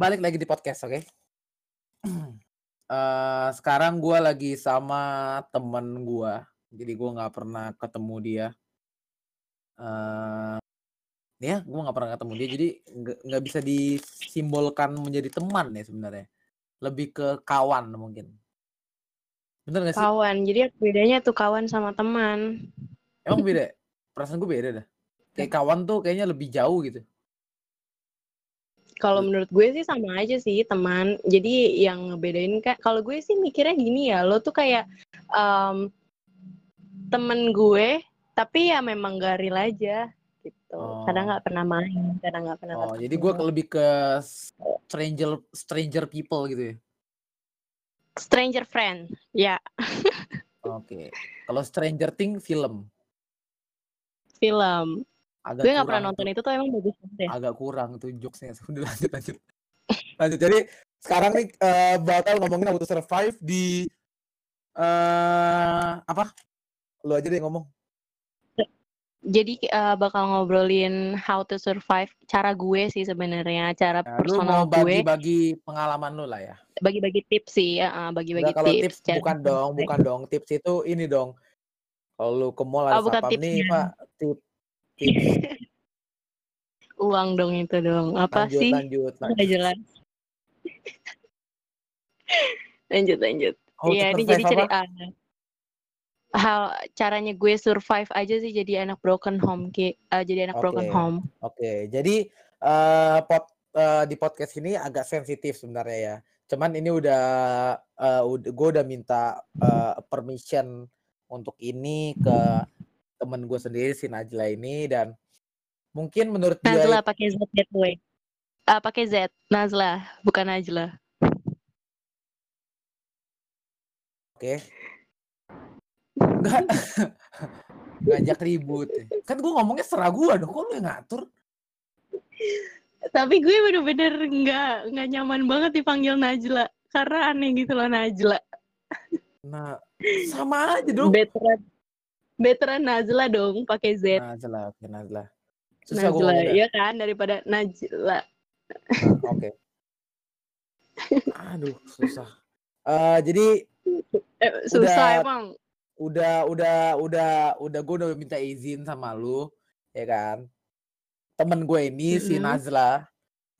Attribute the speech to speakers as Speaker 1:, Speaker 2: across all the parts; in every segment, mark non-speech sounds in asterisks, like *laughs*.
Speaker 1: balik lagi di podcast, oke? Eh, sekarang gue lagi sama temen gue, jadi gue nggak pernah ketemu dia. Eh, ya, gue nggak pernah ketemu dia, jadi nggak bisa disimbolkan menjadi teman ya sebenarnya. Lebih ke kawan mungkin. Bener gak sih?
Speaker 2: Kawan. Jadi bedanya tuh kawan sama teman.
Speaker 1: Emang beda? Perasaan gue beda dah. Kayak kawan tuh kayaknya lebih jauh gitu.
Speaker 2: Kalau menurut gue sih sama aja sih teman. Jadi yang ngebedain kan kalau gue sih mikirnya gini ya, lo tuh kayak um, temen gue tapi ya memang gak real aja gitu.
Speaker 1: Oh.
Speaker 2: Kadang nggak pernah main, kadang nggak pernah.
Speaker 1: Oh,
Speaker 2: ketemu.
Speaker 1: jadi gue lebih ke stranger stranger people gitu ya.
Speaker 2: stranger friend. Ya, *laughs*
Speaker 1: Oke. Kalau Stranger Things film
Speaker 2: film.
Speaker 1: Agak
Speaker 2: gue nggak pernah nonton
Speaker 1: tuh.
Speaker 2: itu tuh emang bagus banget ya.
Speaker 1: Agak kurang tuh jokesnya. *laughs* Udah lanjut lanjut. lanjut. Jadi sekarang nih eh, bakal ngomongin How to Survive di eh apa? Lu aja deh ngomong.
Speaker 2: Jadi eh, bakal ngobrolin how to survive cara gue sih sebenarnya, cara
Speaker 1: Nah, lu
Speaker 2: personal
Speaker 1: mau
Speaker 2: gue.
Speaker 1: bagi-bagi pengalaman lu lah ya.
Speaker 2: Bagi-bagi tips sih, ya, bagi-bagi
Speaker 1: kalau tips
Speaker 2: cara
Speaker 1: bukan dong, bukan dong. Tips itu ini dong. Kalau lu ke mall
Speaker 2: Oh,
Speaker 1: ada
Speaker 2: bukan
Speaker 1: nih. Pak. Tip tips.
Speaker 2: Uang dong itu dong. Apa
Speaker 1: Lanjut,
Speaker 2: sih?
Speaker 1: lanjut, lanjut.
Speaker 2: Nggak jelas. lanjut lanjut.
Speaker 1: To
Speaker 2: Iya, ini jadi cerita hal caranya gue survive aja sih jadi anak broken home ki eh, jadi anak broken
Speaker 1: Oke.
Speaker 2: home.
Speaker 1: Oke, jadi eh pot eh, di podcast ini agak sensitif sebenarnya ya. Cuman ini udah eh, udah gue udah minta eh, permission untuk ini ke temen gue sendiri si Najla ini dan mungkin menurut dia
Speaker 2: Nazla pakai Z by the way. Ah, pakai Z, Nazla, bukan Najla.
Speaker 1: oke. Nggak. *laughs* Ngajak ribut kan gue ngomongnya serah gue dong kok lu yang ngatur?
Speaker 2: Tapi gue bener-bener nggak nggak nyaman banget dipanggil Najla. Karena aneh gitu loh Najla.
Speaker 1: nah sama aja dong.
Speaker 2: Veteran veteran Nazla dong pakai Z.
Speaker 1: Najla oke Najla susah gue
Speaker 2: Najla,
Speaker 1: ngomongnya
Speaker 2: ya kan daripada Najla.
Speaker 1: Nah, Oke. Aduh, susah. Eh jadi *laughs*
Speaker 2: Eh, susah
Speaker 1: Udah-
Speaker 2: emang.
Speaker 1: udah udah udah udah gue udah minta izin sama lu, ya kan? Temen gue ini si
Speaker 2: Mm-mm.
Speaker 1: Nazla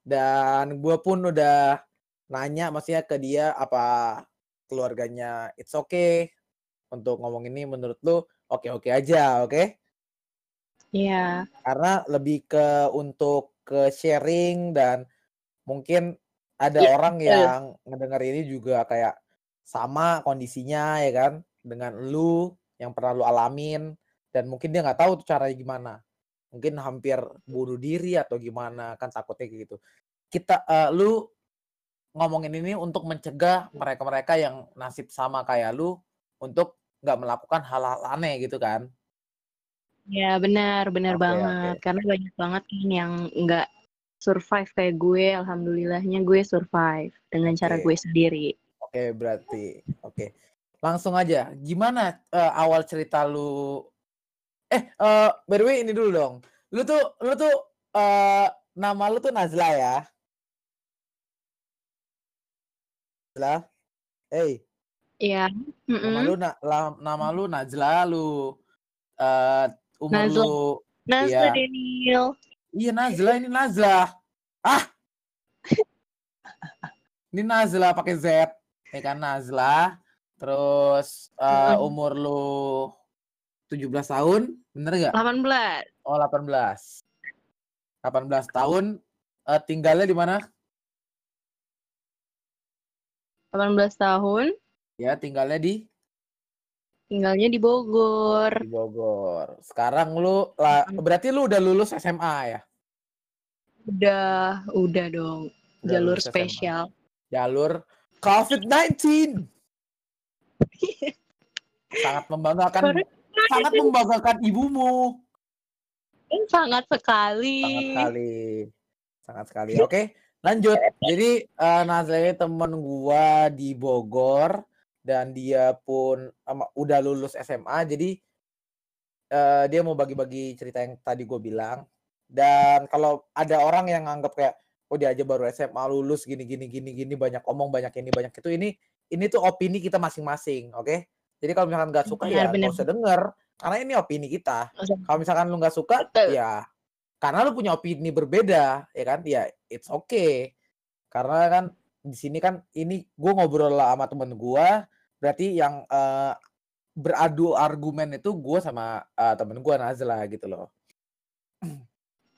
Speaker 1: dan gue pun udah nanya maksudnya ke dia apa keluarganya it's okay untuk ngomong ini menurut lu oke-oke aja, oke?
Speaker 2: Iya.
Speaker 1: Karena lebih ke untuk ke sharing dan mungkin ada
Speaker 2: Iya,
Speaker 1: orang
Speaker 2: betul.
Speaker 1: yang ngedenger ini juga kayak sama kondisinya ya kan dengan lu yang pernah lu alamin dan mungkin dia nggak tahu tuh caranya gimana mungkin hampir bunuh diri atau gimana kan takutnya kayak gitu kita eh, lu ngomongin ini untuk mencegah mereka-mereka yang nasib sama kayak lu untuk nggak melakukan hal-hal aneh gitu kan
Speaker 2: Ya benar, benar
Speaker 1: Oke,
Speaker 2: banget.
Speaker 1: oke.
Speaker 2: Karena banyak banget kan yang nggak survive kayak gue. Alhamdulillahnya gue survive dengan cara
Speaker 1: Oke.
Speaker 2: gue sendiri.
Speaker 1: Oke, berarti oke. Langsung aja. Gimana eh, awal cerita lu? Eh, eh by the way ini dulu dong. Lu tuh lu tuh eh nama lu tuh Nazla ya? Nazla? Hey,
Speaker 2: Iya.
Speaker 1: nama
Speaker 2: Mm-mm.
Speaker 1: lu na- la- nama lu Nazla, lu eh umur
Speaker 2: Nazla.
Speaker 1: lu
Speaker 2: Nazla
Speaker 1: iya.
Speaker 2: Daniel.
Speaker 1: Iya Nazla ini Nazla. Ah. Ini Nazla pakai Z. Ya kan Nazla. Terus eh,
Speaker 2: Mm-mm.
Speaker 1: umur lu 17 tahun, bener gak?
Speaker 2: 18.
Speaker 1: Oh 18. 18 tahun eh, tinggalnya di mana?
Speaker 2: 18 tahun.
Speaker 1: Ya, tinggalnya di
Speaker 2: Tinggalnya di Bogor.
Speaker 1: di Bogor. Sekarang lu lah berarti lu udah lulus SMA ya?
Speaker 2: Udah, udah dong.
Speaker 1: Udah
Speaker 2: Jalur
Speaker 1: lulus SMA.
Speaker 2: spesial.
Speaker 1: Jalur COVID-19. *laughs* Sangat membanggakan sangat membanggakan ibumu.
Speaker 2: Sangat sekali.
Speaker 1: Sangat sekali. Sangat sekali. Oke, lanjut. Jadi eh, ini temen gua di Bogor dan dia pun em, udah lulus SMA. Jadi eh, dia mau bagi-bagi cerita yang tadi gue bilang. Dan kalau ada orang yang nganggap kayak oh dia aja baru SMA lulus gini gini gini gini banyak omong banyak ini banyak itu ini ini tuh opini kita masing-masing oke jadi kalau misalkan nggak suka ya
Speaker 2: Benar,
Speaker 1: nggak usah denger karena ini opini kita kalau misalkan lu nggak suka
Speaker 2: Betul.
Speaker 1: ya karena lu punya opini berbeda ya kan ya it's okay karena kan di sini kan ini gue ngobrol lah sama temen gue berarti yang eh, beradu argumen itu gue sama eh, temen gue Nazla gitu loh.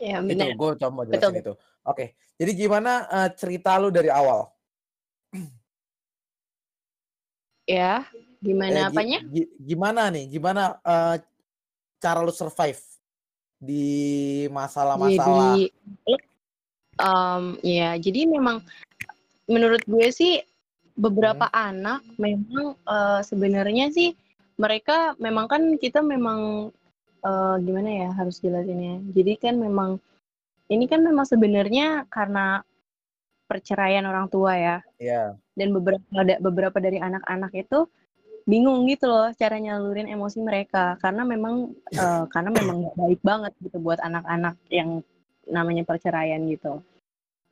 Speaker 2: Ya
Speaker 1: itu gue coba jelasin
Speaker 2: Betul.
Speaker 1: itu. Oke jadi gimana eh, cerita lu dari awal?
Speaker 2: Ya,
Speaker 1: Eh,
Speaker 2: gimana
Speaker 1: gi-
Speaker 2: apanya?
Speaker 1: gi- gimana nih? Gimana eh, cara lu survive di masalah-masalah?
Speaker 2: Jadi, um, ya, jadi memang menurut gue sih beberapa
Speaker 1: Hmm.
Speaker 2: anak memang eh, sebenarnya sih mereka memang kan kita memang eh, gimana ya harus jelasinnya. Jadi kan memang ini kan memang sebenarnya karena perceraian orang tua ya.
Speaker 1: ya
Speaker 2: Dan beberapa ada beberapa dari anak-anak itu bingung gitu loh cara nyalurin emosi mereka karena memang eh, *laughs* karena memang nggak baik banget gitu buat anak-anak yang namanya perceraian gitu.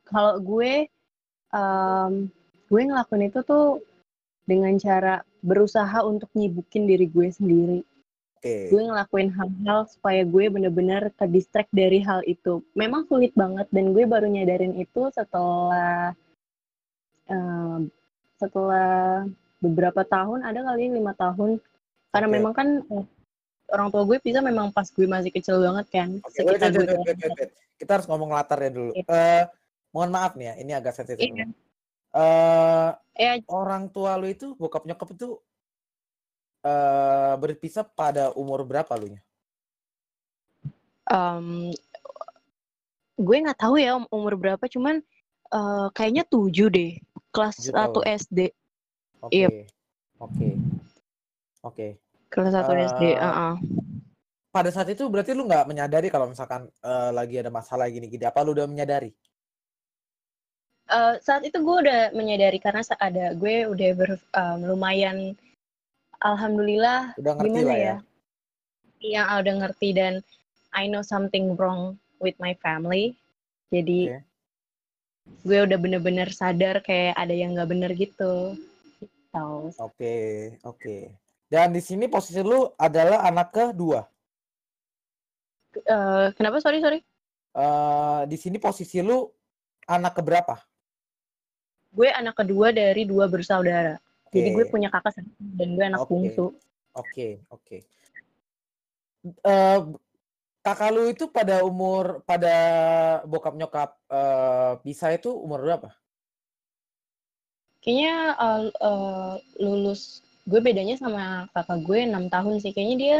Speaker 2: Kalau gue em, gue ngelakuin itu tuh dengan cara berusaha untuk nyibukin diri gue sendiri.
Speaker 1: oke
Speaker 2: Gue ngelakuin hal-hal supaya gue bener-bener ke distract dari hal itu. Memang sulit banget dan gue baru nyadarin itu setelah em, setelah beberapa tahun ada kali lima tahun karena
Speaker 1: Oke.
Speaker 2: memang kan eh, orang tua gue bisa memang pas gue masih kecil banget kan
Speaker 1: wait,
Speaker 2: sekitar
Speaker 1: wait, wait, wait, wait, wait. Kita harus ngomong latarnya dulu.
Speaker 2: Iya.
Speaker 1: Eh, mohon maaf nih ya, ini agak sensitif.
Speaker 2: Iya.
Speaker 1: Eh,
Speaker 2: ya
Speaker 1: orang tua lu itu, bokap nyokap itu eh berpisah pada umur berapa lu nya?
Speaker 2: em, gue nggak tahu ya um- umur berapa cuman eh, kayaknya tujuh deh kelas
Speaker 1: Tujuh
Speaker 2: 1
Speaker 1: tahun.
Speaker 2: SD
Speaker 1: Oke.
Speaker 2: Yep.
Speaker 1: Oke. Oke.
Speaker 2: kelas 1 SD
Speaker 1: Eh,
Speaker 2: uh-uh.
Speaker 1: Pada saat itu berarti lu nggak menyadari kalau misalkan eh, lagi ada masalah gini-gini. Apa lu udah menyadari?
Speaker 2: Eh, saat itu gue udah menyadari karena ada gue udah ber, em, lumayan alhamdulillah
Speaker 1: Udah ngerti
Speaker 2: gimana
Speaker 1: lah ya.
Speaker 2: ya yang udah ngerti dan I know something wrong with my family jadi
Speaker 1: Oke.
Speaker 2: gue udah bener-bener sadar kayak ada yang nggak bener gitu gitu.
Speaker 1: Oke, oke. Dan di sini posisi lu adalah anak kedua.
Speaker 2: Eh, kenapa sorry sorry
Speaker 1: Eh di sini posisi lu anak keberapa?
Speaker 2: Gue anak kedua dari dua bersaudara jadi gue punya kakak satu dan gue anak
Speaker 1: Oke.
Speaker 2: bungsu
Speaker 1: Oke, oke. Eh, kakak lu itu pada umur pada bokap nyokap eh pisah itu umur berapa?
Speaker 2: kayaknya eh, eh, lulus gue bedanya sama kakak gue enam tahun sih kayaknya dia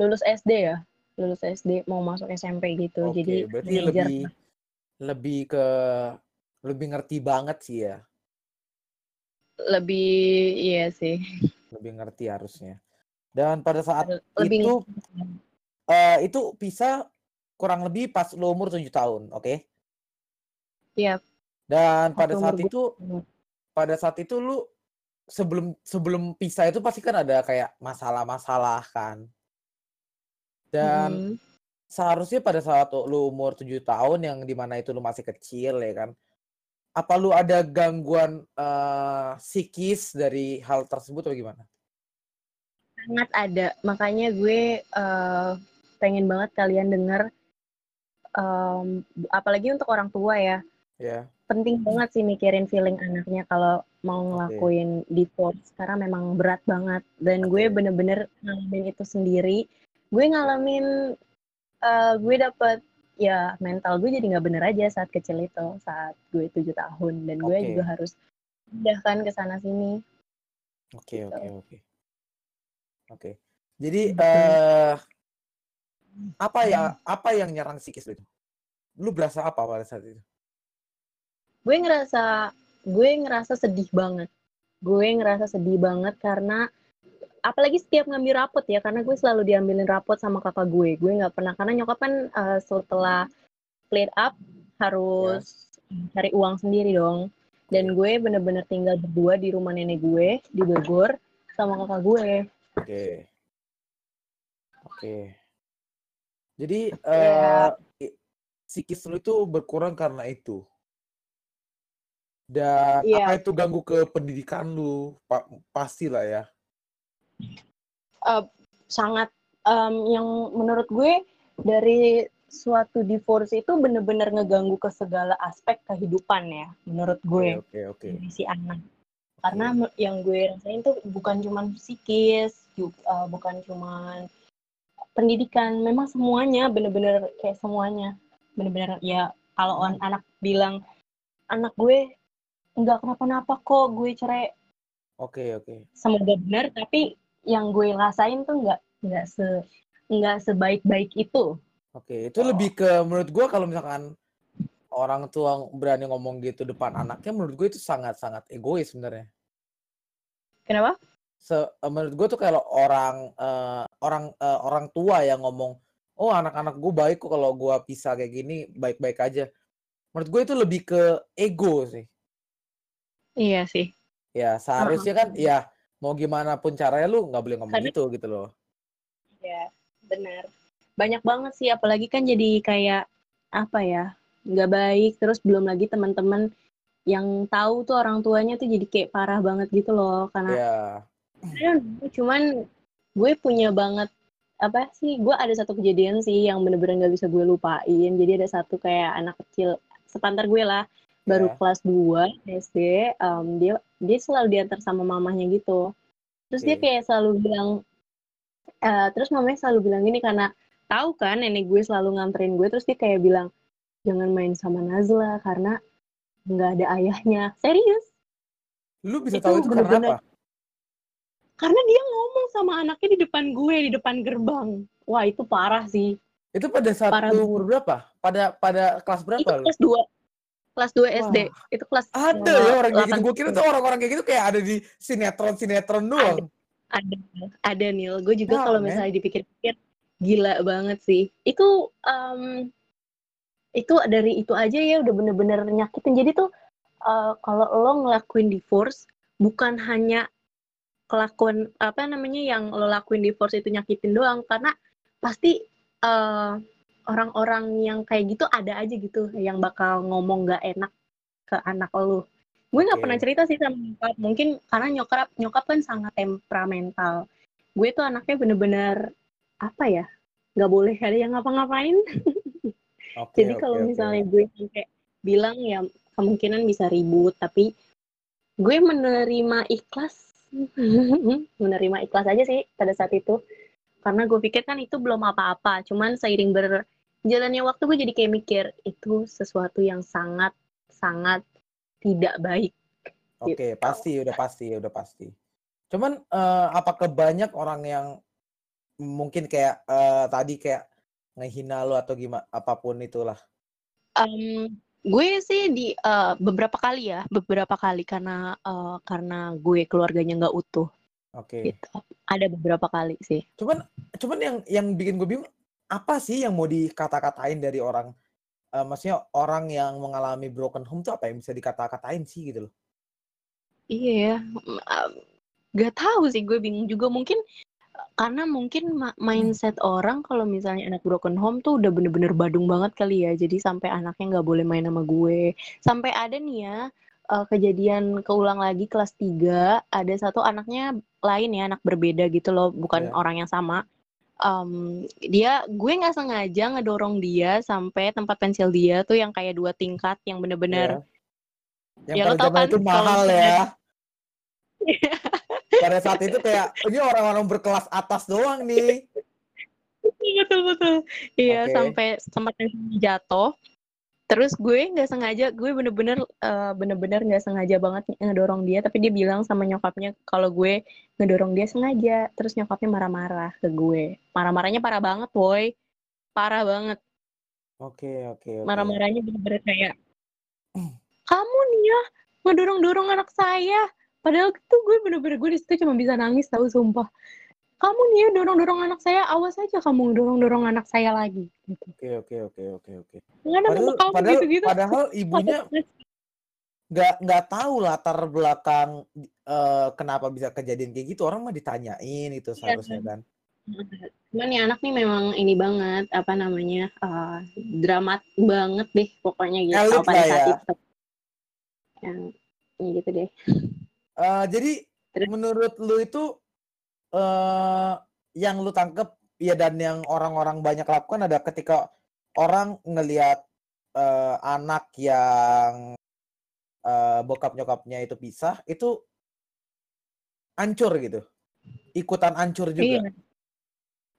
Speaker 2: lulus SD ya lulus SD mau masuk SMP gitu
Speaker 1: Oke,
Speaker 2: jadi
Speaker 1: berarti lebih lebih ke lebih ngerti banget sih ya.
Speaker 2: lebih iya sih
Speaker 1: Lebih ngerti harusnya. Dan pada saat
Speaker 2: lebih
Speaker 1: itu eh itu pisah kurang lebih pas lu umur 7 tahun, oke?
Speaker 2: Iya.
Speaker 1: Dan pada
Speaker 2: umur
Speaker 1: saat
Speaker 2: gue-
Speaker 1: itu pada saat itu lu sebelum sebelum pisah itu pasti kan ada kayak masalah-masalah kan. Dan
Speaker 2: Mm.
Speaker 1: seharusnya pada saat lu umur 7 tahun yang di mana itu lu masih kecil ya kan. Apa lu ada gangguan eh, psikis dari hal tersebut atau gimana?
Speaker 2: sangat ada makanya gue eh, pengen banget kalian denger em, apalagi untuk orang tua ya
Speaker 1: Ya.
Speaker 2: penting banget sih mikirin feeling anaknya kalau mau ngelakuin divorce karena memang berat banget dan gue
Speaker 1: Oke.
Speaker 2: bener-bener ngalamin itu sendiri gue ngalamin eh, gue dapet ya mental gue jadi nggak bener aja saat kecil itu saat gue tujuh tahun dan gue
Speaker 1: Oke.
Speaker 2: juga harus pindahkan ke sana sini
Speaker 1: Oke,
Speaker 2: Gitu.
Speaker 1: oke, oke. Oke. Jadi eh apa ya apa yang nyerang psikis lu itu? Lu berasa apa pada saat itu?
Speaker 2: gue ngerasa gue ngerasa sedih banget gue ngerasa sedih banget karena apalagi setiap ngambil rapot ya karena gue selalu diambilin rapot sama kakak gue gue nggak pernah karena nyokap kan eh, setelah split up harus cari uang sendiri dong dan gue bener-bener tinggal berdua di rumah nenek gue di Bogor sama kakak gue
Speaker 1: Oke. Oke. Jadi
Speaker 2: Ya.
Speaker 1: eh i- psikis lu itu berkurang karena itu. Dan
Speaker 2: Iya.
Speaker 1: apa itu ganggu ke pendidikan lu? Pa pastilah ya.
Speaker 2: Eee, sangat, mmm, yang menurut gue dari suatu divorce itu bener-bener ngeganggu ke segala aspek kehidupan ya, menurut gue,
Speaker 1: oke oke.
Speaker 2: dari si anak. Karena me yang gue rasain tuh bukan cuman psikis, jug eee, bukan cuman pendidikan, memang semuanya, bener-bener kayak semuanya. Bener-bener ya kalau on anak bilang, "Anak gue nggak kenapa-napa kok, gue cerai."
Speaker 1: Oke oke.
Speaker 2: Semoga benar, tapi yang gue rasain tuh nggak nggak se nggak sebaik-baik itu.
Speaker 1: Oke, itu
Speaker 2: Oh.
Speaker 1: lebih ke menurut gua kalau misalkan orang tua berani ngomong gitu depan anaknya, menurut gue itu sangat-sangat egois sebenarnya.
Speaker 2: Kenapa?
Speaker 1: Se eee, menurut gue tuh kalau orang, eee, orang, eee, orang tua yang ngomong, "Oh anak-anak gue baik kok kalau gua pisah kayak gini, baik-baik aja." Menurut gue itu lebih ke ego sih.
Speaker 2: Iya sih.
Speaker 1: Ya seharusnya kan ya mau gimana pun caranya lu nggak boleh ngomong
Speaker 2: Karena
Speaker 1: gitu, gitu loh.
Speaker 2: Iya, benar. Banyak banget sih, apalagi kan jadi kayak, apa ya, nggak baik, terus belum lagi teman-teman yang tahu tuh orang tuanya tuh jadi kayak parah banget gitu loh, karena
Speaker 1: Iya.
Speaker 2: I don't know, cuman gue punya banget, apa sih, gue ada satu kejadian sih yang bener-bener nggak bisa gue lupain. Jadi ada satu kayak anak kecil sepantar gue lah, baru
Speaker 1: Iya.
Speaker 2: kelas 2 SD, mmm, dia dia selalu diantar sama mamahnya gitu. Terus dia
Speaker 1: Oke.
Speaker 2: kayak selalu bilang, eee, terus mamanya selalu bilang gini karena tahu kan nenek gue selalu nganterin gue, terus dia kayak bilang, "Jangan main sama Nazla karena nggak ada ayahnya." Serius.
Speaker 1: Lu bisa
Speaker 2: Itu
Speaker 1: tahu itu karena
Speaker 2: bener-bener
Speaker 1: apa?
Speaker 2: karena dia ngomong sama anaknya di depan gue, di depan gerbang. Wah itu parah sih.
Speaker 1: Itu pada saat
Speaker 2: Parah
Speaker 1: lu
Speaker 2: banget.
Speaker 1: umur berapa? Pada pada kelas
Speaker 2: Itu
Speaker 1: berapa lu?
Speaker 2: kelas 2. Kelas 2 SD.
Speaker 1: Wah.
Speaker 2: Itu kelas,
Speaker 1: Ada ya orang kayak gitu,
Speaker 2: 8
Speaker 1: gue kira tuh orang-orang kayak gitu kayak ada di sinetron-sinetron
Speaker 2: Ada
Speaker 1: doang.
Speaker 2: ada ada Nil. Gue juga
Speaker 1: Wah,
Speaker 2: kalau misalnya dipikir-pikir, gila banget sih. Itu, mmm, itu dari itu aja ya udah bener-bener nyakitin. Jadi tuh, eee, kalau lo ngelakuin divorce, bukan hanya kelakuan, apa namanya, yang lo lakuin divorce itu nyakitin doang, karena pasti, eee, orang-orang yang kayak gitu ada aja gitu yang bakal ngomong nggak enak ke anak lo. Gue nggak pernah
Speaker 1: Oke.
Speaker 2: cerita sih sama nyokap, mungkin karena nyokap nyokap kan sangat temperamental. Gue tuh anaknya bener-bener, apa ya, nggak boleh ada yang ngapa-ngapain. *laughs*
Speaker 1: Oke
Speaker 2: Jadi kalau
Speaker 1: oke.
Speaker 2: misalnya gue sampai bilang ya kemungkinan bisa ribut, tapi gue menerima ikhlas, *laughs* menerima ikhlas aja sih pada saat itu. Karena gue pikir kan itu belum apa-apa, cuman seiring berjalannya waktu gue jadi kayak mikir, itu sesuatu yang sangat sangat tidak baik,
Speaker 1: Oke,
Speaker 2: gitu.
Speaker 1: pasti, udah pasti udah pasti. Cuman, eee, apakah banyak orang yang mungkin kayak, eee, tadi kayak ngehina lu atau gima apa pun itulah?
Speaker 2: Mmm, gue sih di eee, beberapa kali ya, beberapa kali karena, eee, karena gue keluarganya nggak utuh,
Speaker 1: Oke.
Speaker 2: gitu. Ada beberapa kali sih.
Speaker 1: Cuman cuman yang yang bikin gue bingung, apa sih yang mau dikata-katain dari orang, eee, maksudnya orang yang mengalami broken home tuh apa yang bisa dikata-katain sih gitu loh?
Speaker 2: Iya ya, nggak tahu sih gue bingung juga mungkin, karena mungkin mindset orang kalau misalnya anak broken home tuh udah bener-bener badung banget kali ya, jadi sampai anaknya nggak boleh main sama gue. Sampai ada nih ya, eee, kejadian keulang lagi kelas 3, ada satu anaknya lain ya, anak berbeda gitu loh, bukan
Speaker 1: Iya.
Speaker 2: orang yang sama. Mmm, dia gue nggak sengaja ngedorong dia sampai tempat pensil dia tuh yang kayak 2 tingkat yang
Speaker 1: Iya.
Speaker 2: bener-bener
Speaker 1: Yang
Speaker 2: ya
Speaker 1: pada zaman
Speaker 2: kan
Speaker 1: itu
Speaker 2: kalau
Speaker 1: mahal
Speaker 2: misalnya
Speaker 1: ya. *laughs* Pada saat itu kayak, ini orang-orang berkelas atas doang nih.
Speaker 2: Betul betul. Iya,
Speaker 1: Oke.
Speaker 2: sampai tempat pensilnya jatuh, terus gue nggak sengaja, gue bener-bener, eee, bener-bener nggak sengaja banget ngedorong dia, tapi dia bilang sama nyokapnya kalau gue ngedorong dia sengaja, terus nyokapnya marah-marah ke gue. Marah-marahnya parah banget woy, parah banget.
Speaker 1: Oke oke oke.
Speaker 2: Marah-marahnya bener-bener kayak, "Kamu nih ya, ngedorong-dorong anak saya." Padahal tuh gue bener-bener gue di situ cuma bisa nangis tahu, sumpah. "Kamu nih ya dorong-dorong anak saya, awas aja kamu dorong-dorong anak saya lagi." Gitu.
Speaker 1: Oke oke oke oke oke.
Speaker 2: "Nggak ada
Speaker 1: Padahal
Speaker 2: sama kamu,"
Speaker 1: padahal padahal *laughs* ibunya nggak nggak tahu latar belakang, eee, kenapa bisa kejadian kayak gitu, orang mah ditanyain itu
Speaker 2: Iya
Speaker 1: seharusnya
Speaker 2: kan.
Speaker 1: kan.
Speaker 2: Cuman nih anak nih memang ini banget, apa namanya, eee, dramat banget deh pokoknya gitu
Speaker 1: Elit
Speaker 2: pada saat
Speaker 1: ya.
Speaker 2: itu. yang ya gitu deh
Speaker 1: Eh, jadi
Speaker 2: Terus?
Speaker 1: menurut lu itu eh yang lu tangkep ya dan yang orang-orang banyak lakukan ada ketika orang ngelihat eh, anak yang eh, bokap nyokapnya itu pisah itu hancur gitu. Ikutan hancur juga.
Speaker 2: Iya.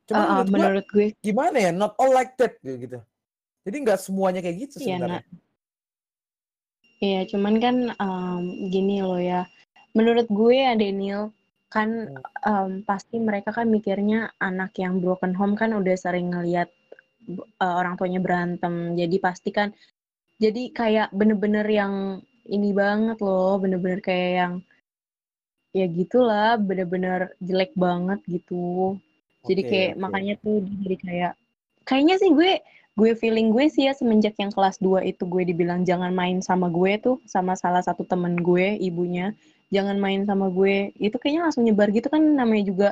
Speaker 1: Cuman
Speaker 2: uh, uh,
Speaker 1: menurut
Speaker 2: menurut gue.
Speaker 1: gimana ya not all like that gitu. Jadi nggak semuanya kayak gitu
Speaker 2: Iya,
Speaker 1: sebenarnya.
Speaker 2: Iya, cuman kan em, gini loh ya. Menurut gue ya Daniel, kan em, pasti mereka kan mikirnya anak yang broken home kan udah sering ngeliat eh, orang tuanya berantem. Jadi pasti kan jadi kayak bener-bener yang ini banget loh, bener-bener kayak yang ya gitulah, bener-bener jelek banget gitu. Jadi
Speaker 1: Oke,
Speaker 2: kayak
Speaker 1: oke.
Speaker 2: makanya tuh jadi kayak kayaknya sih gue gue feeling gue sih ya semenjak yang kelas 2 itu gue dibilang jangan main sama gue tuh sama salah satu temen gue ibunya jangan main sama gue. Itu kayaknya langsung nyebar gitu kan namanya juga.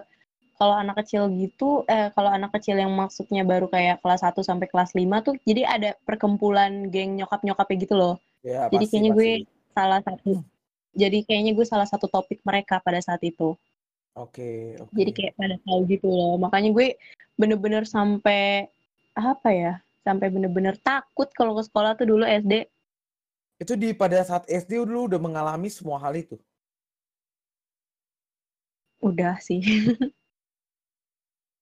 Speaker 2: Kalau anak kecil gitu eh kalau anak kecil yang maksudnya baru kayak kelas 1 sampai kelas 5 tuh jadi ada perkumpulan geng nyokap-nyokapnya gitu loh.
Speaker 1: Ya
Speaker 2: jadi
Speaker 1: pasti
Speaker 2: kayaknya gue
Speaker 1: pasti.
Speaker 2: salah satu. Jadi kayaknya gue salah satu topik mereka pada saat itu.
Speaker 1: Oke oke.
Speaker 2: Jadi kayak pada tahu gitu loh. Makanya gue bener-bener sampai apa ya sampai bener-bener takut kalau ke sekolah tuh dulu SD
Speaker 1: itu di pada saat SD dulu udah mengalami semua hal itu
Speaker 2: udah sih.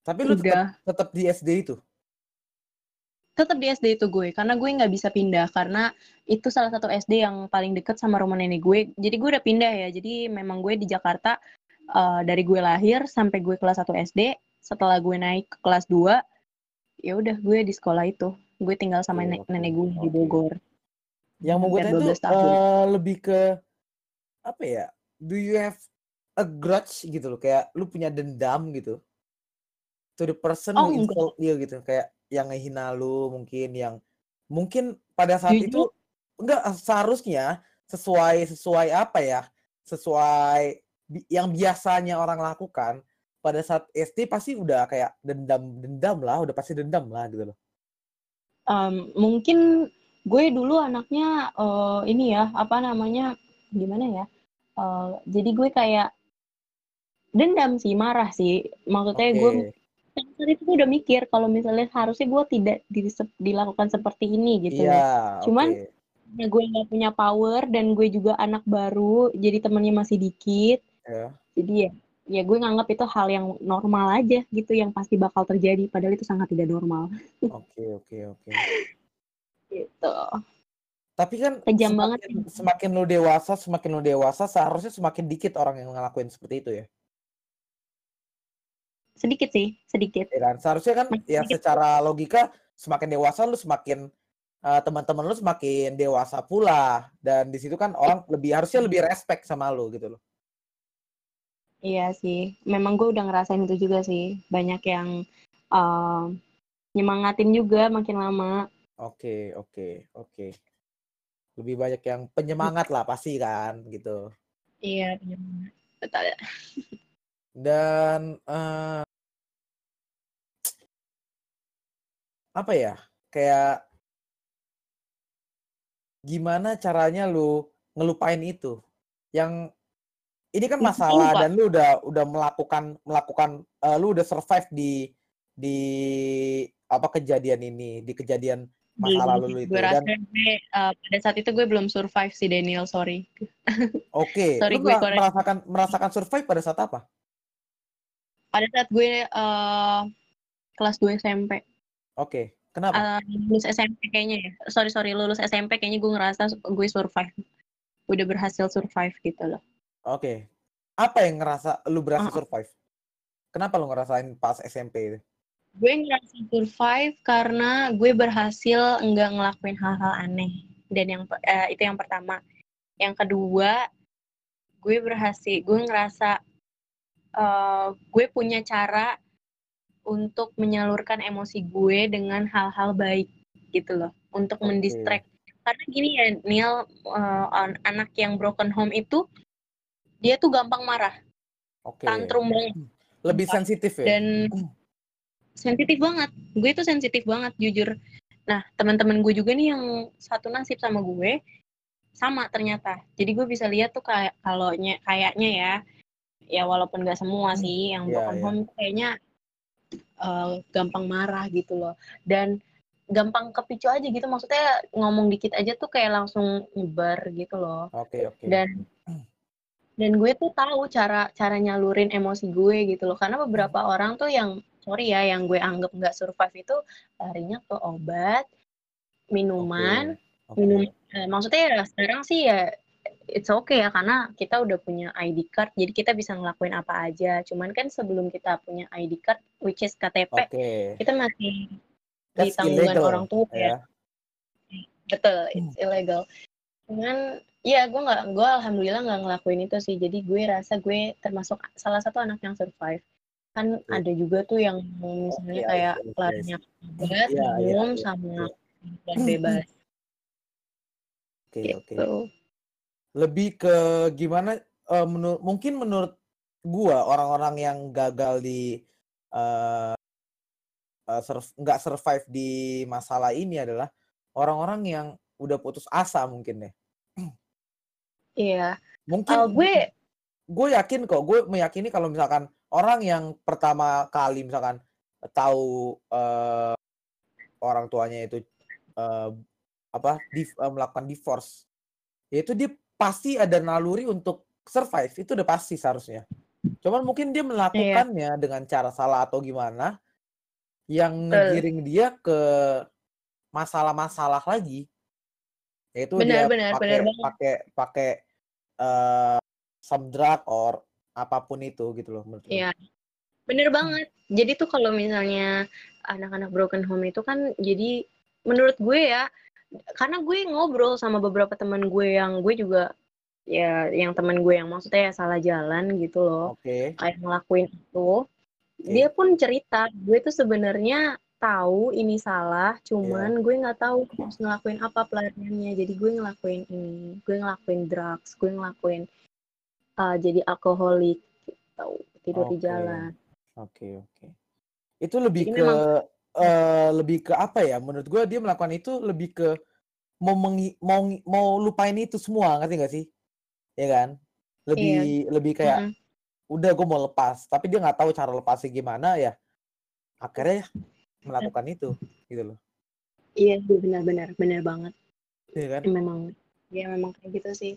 Speaker 1: Tapi lu tetap
Speaker 2: udah.
Speaker 1: tetap di SD itu?
Speaker 2: Tetap di SD itu gue karena gue nggak bisa pindah karena itu salah satu SD yang paling deket sama rumah nenek gue. Jadi gue udah pindah ya jadi memang gue di Jakarta eh, dari gue lahir sampai gue kelas 1 SD setelah gue naik ke kelas 2 ya udah gue di sekolah itu. Gue tinggal sama
Speaker 1: Oke,
Speaker 2: nenek, nenek gue di. Bogor.
Speaker 1: Yang mau gue tanya tuh
Speaker 2: 12 tahun.
Speaker 1: eh, lebih ke apa ya do you have a grudge gitu loh kayak lu punya dendam gitu to the person
Speaker 2: Oh,
Speaker 1: who insult you gitu kayak yang ngehina lu mungkin yang mungkin pada saat
Speaker 2: Jujur?
Speaker 1: itu enggak seharusnya sesuai sesuai apa ya sesuai bi- yang biasanya orang lakukan pada saat SD pasti udah kayak dendam dendam lah udah pasti dendam lah gitu loh
Speaker 2: Em, mungkin gue dulu anaknya eh, ini ya apa namanya gimana ya Eh, jadi gue kayak dendam sih marah sih. Maksudnya
Speaker 1: oke.
Speaker 2: gue saat itu gue udah mikir kalau misalnya harusnya gue tidak di- dilakukan seperti ini gitu
Speaker 1: iya
Speaker 2: Cuman
Speaker 1: oke.
Speaker 2: karena gue nggak punya power dan gue juga anak baru jadi temennya masih dikit
Speaker 1: ya
Speaker 2: jadi ya ya gue nganggap itu hal yang normal aja gitu yang pasti bakal terjadi padahal itu sangat tidak normal. *laughs*
Speaker 1: Oke oke oke.
Speaker 2: Gitu.
Speaker 1: Tapi kan
Speaker 2: Kejam
Speaker 1: semakin,
Speaker 2: banget
Speaker 1: semakin lu dewasa, semakin lu dewasa, seharusnya semakin dikit orang yang ngelakuin seperti itu ya.
Speaker 2: Sedikit sih sedikit
Speaker 1: Ya kan? Seharusnya kan
Speaker 2: Makin
Speaker 1: ya secara logika semakin dewasa lu semakin eh, teman-teman lu semakin dewasa pula dan di situ kan orang lebih harusnya lebih respect sama lu gitu loh.
Speaker 2: Iya sih, memang gue udah ngerasain itu juga sih. Banyak yang um, nyemangatin juga makin lama.
Speaker 1: Oke, oke, oke. Lebih banyak yang penyemangat lah pasti kan gitu.
Speaker 2: Iya, penyemangat. Betul.
Speaker 1: Dan eh, apa ya? Kayak gimana caranya lu ngelupain itu? Yang ini kan masalah
Speaker 2: lupa.
Speaker 1: dan lu udah udah melakukan melakukan eh, lu udah survive di di apa kejadian ini, di kejadian masa lalu lu itu.
Speaker 2: Gue
Speaker 1: Dan
Speaker 2: gue, uh, pada saat itu gue belum survive sih Daniel, sorry. *laughs*
Speaker 1: oke,
Speaker 2: Sorry,
Speaker 1: lu
Speaker 2: gue korek.
Speaker 1: merasakan merasakan survive pada saat apa?
Speaker 2: Pada saat gue uh, kelas 2 SMP.
Speaker 1: Oke, kenapa?
Speaker 2: Uh, lulus SMP kayaknya ya. Sorry, sorry, lulus SMP kayaknya gue ngerasa gue survive. Udah berhasil survive gitu loh.
Speaker 1: Oke. Apa yang ngerasa lu berhasil
Speaker 2: Uh-uh.
Speaker 1: survive? Kenapa lu ngerasain pas SMP itu?
Speaker 2: gue ngerasa survive karena gue berhasil nggak ngelakuin hal-hal aneh dan yang eh, itu yang pertama yang kedua gue berhasil gue ngerasa eh, gue punya cara untuk menyalurkan emosi gue dengan hal-hal baik gitu loh untuk
Speaker 1: Oke.
Speaker 2: mendistract karena gini ya Neil an- anak yang broken home itu dia tuh gampang marah
Speaker 1: Oke.
Speaker 2: tantrum banget
Speaker 1: Lebih sensitif ya?
Speaker 2: dan sensitif banget gue tuh sensitif banget jujur nah teman-teman gue juga nih yang satu nasib sama gue sama ternyata. Jadi gue bisa lihat tuh kayak kalau kayaknya ya, ya walaupun nggak semua sih yang
Speaker 1: iya
Speaker 2: broken
Speaker 1: iya.
Speaker 2: home kayaknya uh, gampang marah gitu loh. Dan gampang kepicu aja gitu maksudnya ngomong dikit aja tuh kayak langsung nyebar gitu loh.
Speaker 1: Oke oke.
Speaker 2: Dan dan gue tuh tahu cara cara nyalurin emosi gue gitu loh karena beberapa orang tuh yang sorry ya yang gue anggap nggak survive itu larinya ke obat minuman
Speaker 1: Oke. Oke.
Speaker 2: minum eh, maksudnya ya sekarang sih ya it's okay ya karena kita udah punya ID card jadi kita bisa ngelakuin apa aja. Cuman kan sebelum kita punya ID card which is KTP
Speaker 1: Oke.
Speaker 2: kita masih di tanggungan
Speaker 1: illegal,
Speaker 2: orang tua ya.
Speaker 1: ya.
Speaker 2: betul it's illegal. Cuman ya gue nggak gue alhamdulillah nggak ngelakuin itu sih. Jadi gue rasa gue termasuk salah satu anak yang survive. Kan
Speaker 1: Oke.
Speaker 2: ada juga tuh yang misalnya
Speaker 1: I
Speaker 2: kayak
Speaker 1: see, I
Speaker 2: larinya
Speaker 1: iya,
Speaker 2: minum
Speaker 1: iya,
Speaker 2: sama dan bebas.
Speaker 1: Oke oke.
Speaker 2: gitu
Speaker 1: Lebih ke gimana? eh, menur mungkin menurut gua orang-orang yang gagal di eh, surv- nggak survive di masalah ini adalah orang-orang yang udah putus asa mungkin deh.
Speaker 2: iya
Speaker 1: Mungkin
Speaker 2: Uh, gue
Speaker 1: gue yakin kok, gue meyakini kalau misalkan orang yang pertama kali misalkan tahu eh, orang tuanya itu eh, apa div- eh, melakukan divorce, ya itu dia pasti ada naluri untuk survive itu udah pasti seharusnya. Cuman mungkin dia melakukannya dengan cara salah atau gimana yang
Speaker 2: Betul.
Speaker 1: ngegiring dia ke masalah-masalah lagi. Yaitu
Speaker 2: Benar,
Speaker 1: dia
Speaker 2: benar,
Speaker 1: pakai
Speaker 2: benar
Speaker 1: pakai pakai eh some drug or apa pun itu gitu loh menurut.
Speaker 2: Iya, bener banget. Jadi tuh kalau misalnya anak-anak broken home itu kan jadi menurut gue ya, karena gue ngobrol sama beberapa teman gue yang gue juga ya yang teman gue yang maksudnya ya salah jalan gitu loh,
Speaker 1: Oke.
Speaker 2: kayak ngelakuin itu,
Speaker 1: Oke.
Speaker 2: dia pun cerita gue tuh sebenarnya tahu ini salah, cuman gue nggak tahu harus ngelakuin apa pelariannya. Jadi gue ngelakuin ini, gue ngelakuin drugs, gue ngelakuin uh, jadi alkoholik, gitu, tidur di
Speaker 1: Oke.
Speaker 2: jalan.
Speaker 1: Oke, oke. Itu lebih
Speaker 2: Jadi
Speaker 1: ke
Speaker 2: memang
Speaker 1: eh lebih ke apa ya? Menurut gue dia melakukan itu lebih ke mau mengi- mau mau lupain itu semua, ngerti gak sih? Ya kan?
Speaker 2: iya,
Speaker 1: Lebih lebih kayak
Speaker 2: mm-mm.
Speaker 1: udah gue mau lepas, tapi dia nggak tahu cara lepasnya gimana ya. Akhirnya melakukan itu, gitu loh.
Speaker 2: Iya, benar-benar, benar banget.
Speaker 1: Iya kan?
Speaker 2: Memang, ya memang kayak gitu sih.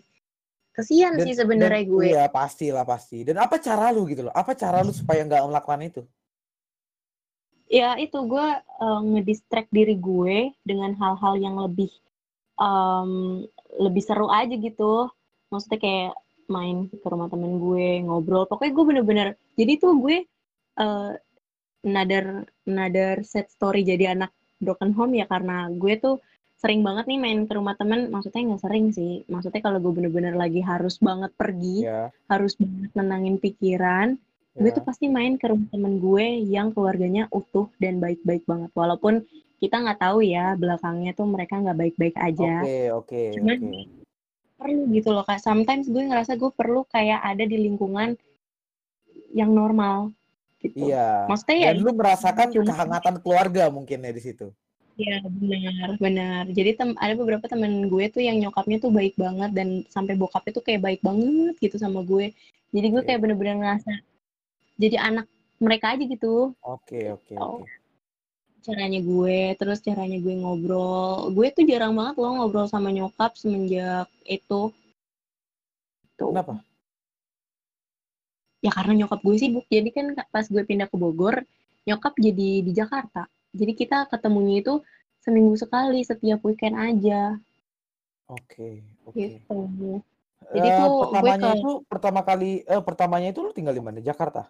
Speaker 2: Kesian
Speaker 1: Dan
Speaker 2: sih sebenarnya gue.
Speaker 1: iya pasti lah pasti. Dan apa cara lu gitu loh? Apa cara lu supaya nggak melakukan itu?
Speaker 2: Ya itu gue uh, ngedistract diri gue dengan hal-hal yang lebih um, lebih seru aja gitu. Maksudnya kayak main ke rumah temen gue, ngobrol. Pokoknya gue bener-bener. Jadi tuh gue uh, another another set story jadi anak broken home ya karena gue tuh sering banget nih main ke rumah temen. Maksudnya nggak sering sih. Maksudnya kalau gue bener-bener lagi harus banget pergi,
Speaker 1: Ya,
Speaker 2: harus banget nenangin pikiran, gue tuh
Speaker 1: ya.
Speaker 2: pasti main ke rumah temen gue yang keluarganya utuh dan baik-baik banget. Walaupun kita nggak tahu ya belakangnya tuh mereka nggak baik-baik aja.
Speaker 1: Oke, oke,
Speaker 2: Cuman
Speaker 1: oke.
Speaker 2: perlu gitu loh kak. Sometimes gue ngerasa gue perlu kayak ada di lingkungan yang normal gitu.
Speaker 1: Iya.
Speaker 2: Maksudnya ya
Speaker 1: Dan lu merasakan
Speaker 2: cuma
Speaker 1: kehangatan keluarga mungkin ya di situ.
Speaker 2: ya benar benar. Jadi tem ada beberapa temen gue tuh yang nyokapnya tuh baik banget dan sampai bokapnya tuh kayak baik banget gitu sama gue. Jadi gue kayak bener-bener ngerasa jadi anak mereka aja gitu.
Speaker 1: Oke, oke,
Speaker 2: Oh,
Speaker 1: oke.
Speaker 2: caranya gue, terus caranya gue ngobrol. Gue tuh jarang banget loh ngobrol sama nyokap semenjak itu. Tuh.
Speaker 1: Kenapa?
Speaker 2: Ya karena nyokap gue sibuk. Jadi kan pas gue pindah ke Bogor, nyokap jadi di Jakarta. Jadi kita ketemunya itu seminggu sekali, setiap weekend aja.
Speaker 1: Oke, oke.
Speaker 2: Gitu. Jadi
Speaker 1: Eh,
Speaker 2: tuh gue
Speaker 1: pertamanya
Speaker 2: ke,
Speaker 1: itu pertama kali eh pertamanya itu lu tinggal di mana? Jakarta.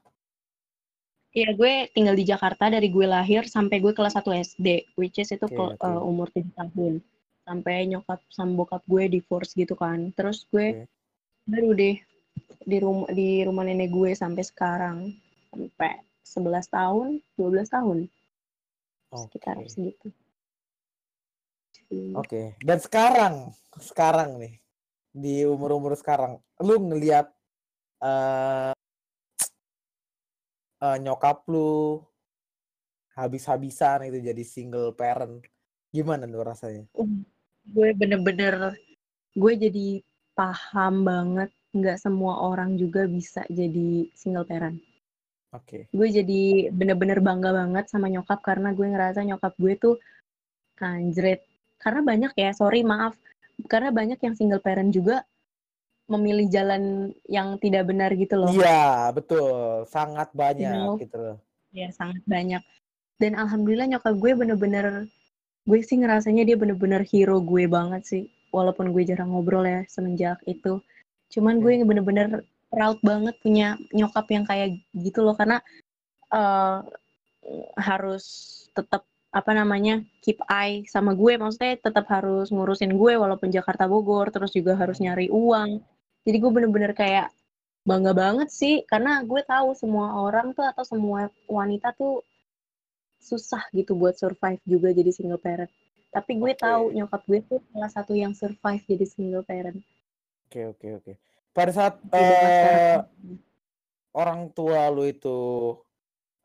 Speaker 2: ya gue tinggal di Jakarta dari gue lahir sampai gue kelas 1 SD, which is itu
Speaker 1: Oke,
Speaker 2: ke,
Speaker 1: oke.
Speaker 2: eh, umur 7 tahun. Sampai nyokap sama bokap gue divorce gitu kan. Terus gue
Speaker 1: Oke.
Speaker 2: baru deh di rumah di rumah nenek gue sampai sekarang sampai 11 tahun 12 tahun sekitar
Speaker 1: Oke.
Speaker 2: segitu.
Speaker 1: Oke. Dan sekarang, sekarang nih di umur-umur sekarang, lu ngelihat eh eh, nyokap lu habis-habisan itu jadi single parent. Gimana tuh rasanya?
Speaker 2: Uh, gue bener-bener gue jadi paham banget nggak semua orang juga bisa jadi single parent.
Speaker 1: Oke.
Speaker 2: Gue jadi bener-bener bangga banget sama nyokap karena gue ngerasa nyokap gue tuh anjret. Karena banyak ya, sorry maaf, karena banyak yang single parent juga memilih jalan yang tidak benar gitu loh.
Speaker 1: Iya, betul. Sangat
Speaker 2: You
Speaker 1: banyak
Speaker 2: know?
Speaker 1: gitu loh.
Speaker 2: Ya sangat banyak. Dan alhamdulillah nyokap gue bener-bener, gue sih ngerasanya dia bener-bener hero gue banget sih. Walaupun gue jarang ngobrol ya semenjak itu. Cuman gue bener-bener proud banget punya nyokap yang kayak gitu loh. Karena eh, harus tetap apa namanya keep eye sama gue maksudnya tetap harus ngurusin gue walaupun Jakarta Bogor terus juga harus nyari uang jadi gue bener-bener kayak bangga banget sih karena gue tahu semua orang tuh atau semua wanita tuh susah gitu buat survive juga jadi single parent tapi gue
Speaker 1: Oke.
Speaker 2: tahu nyokap gue tuh salah satu yang survive jadi single parent
Speaker 1: Oke, oke, oke. Pada saat
Speaker 2: Gue banget
Speaker 1: eh,
Speaker 2: sekarang.
Speaker 1: orang tua lu itu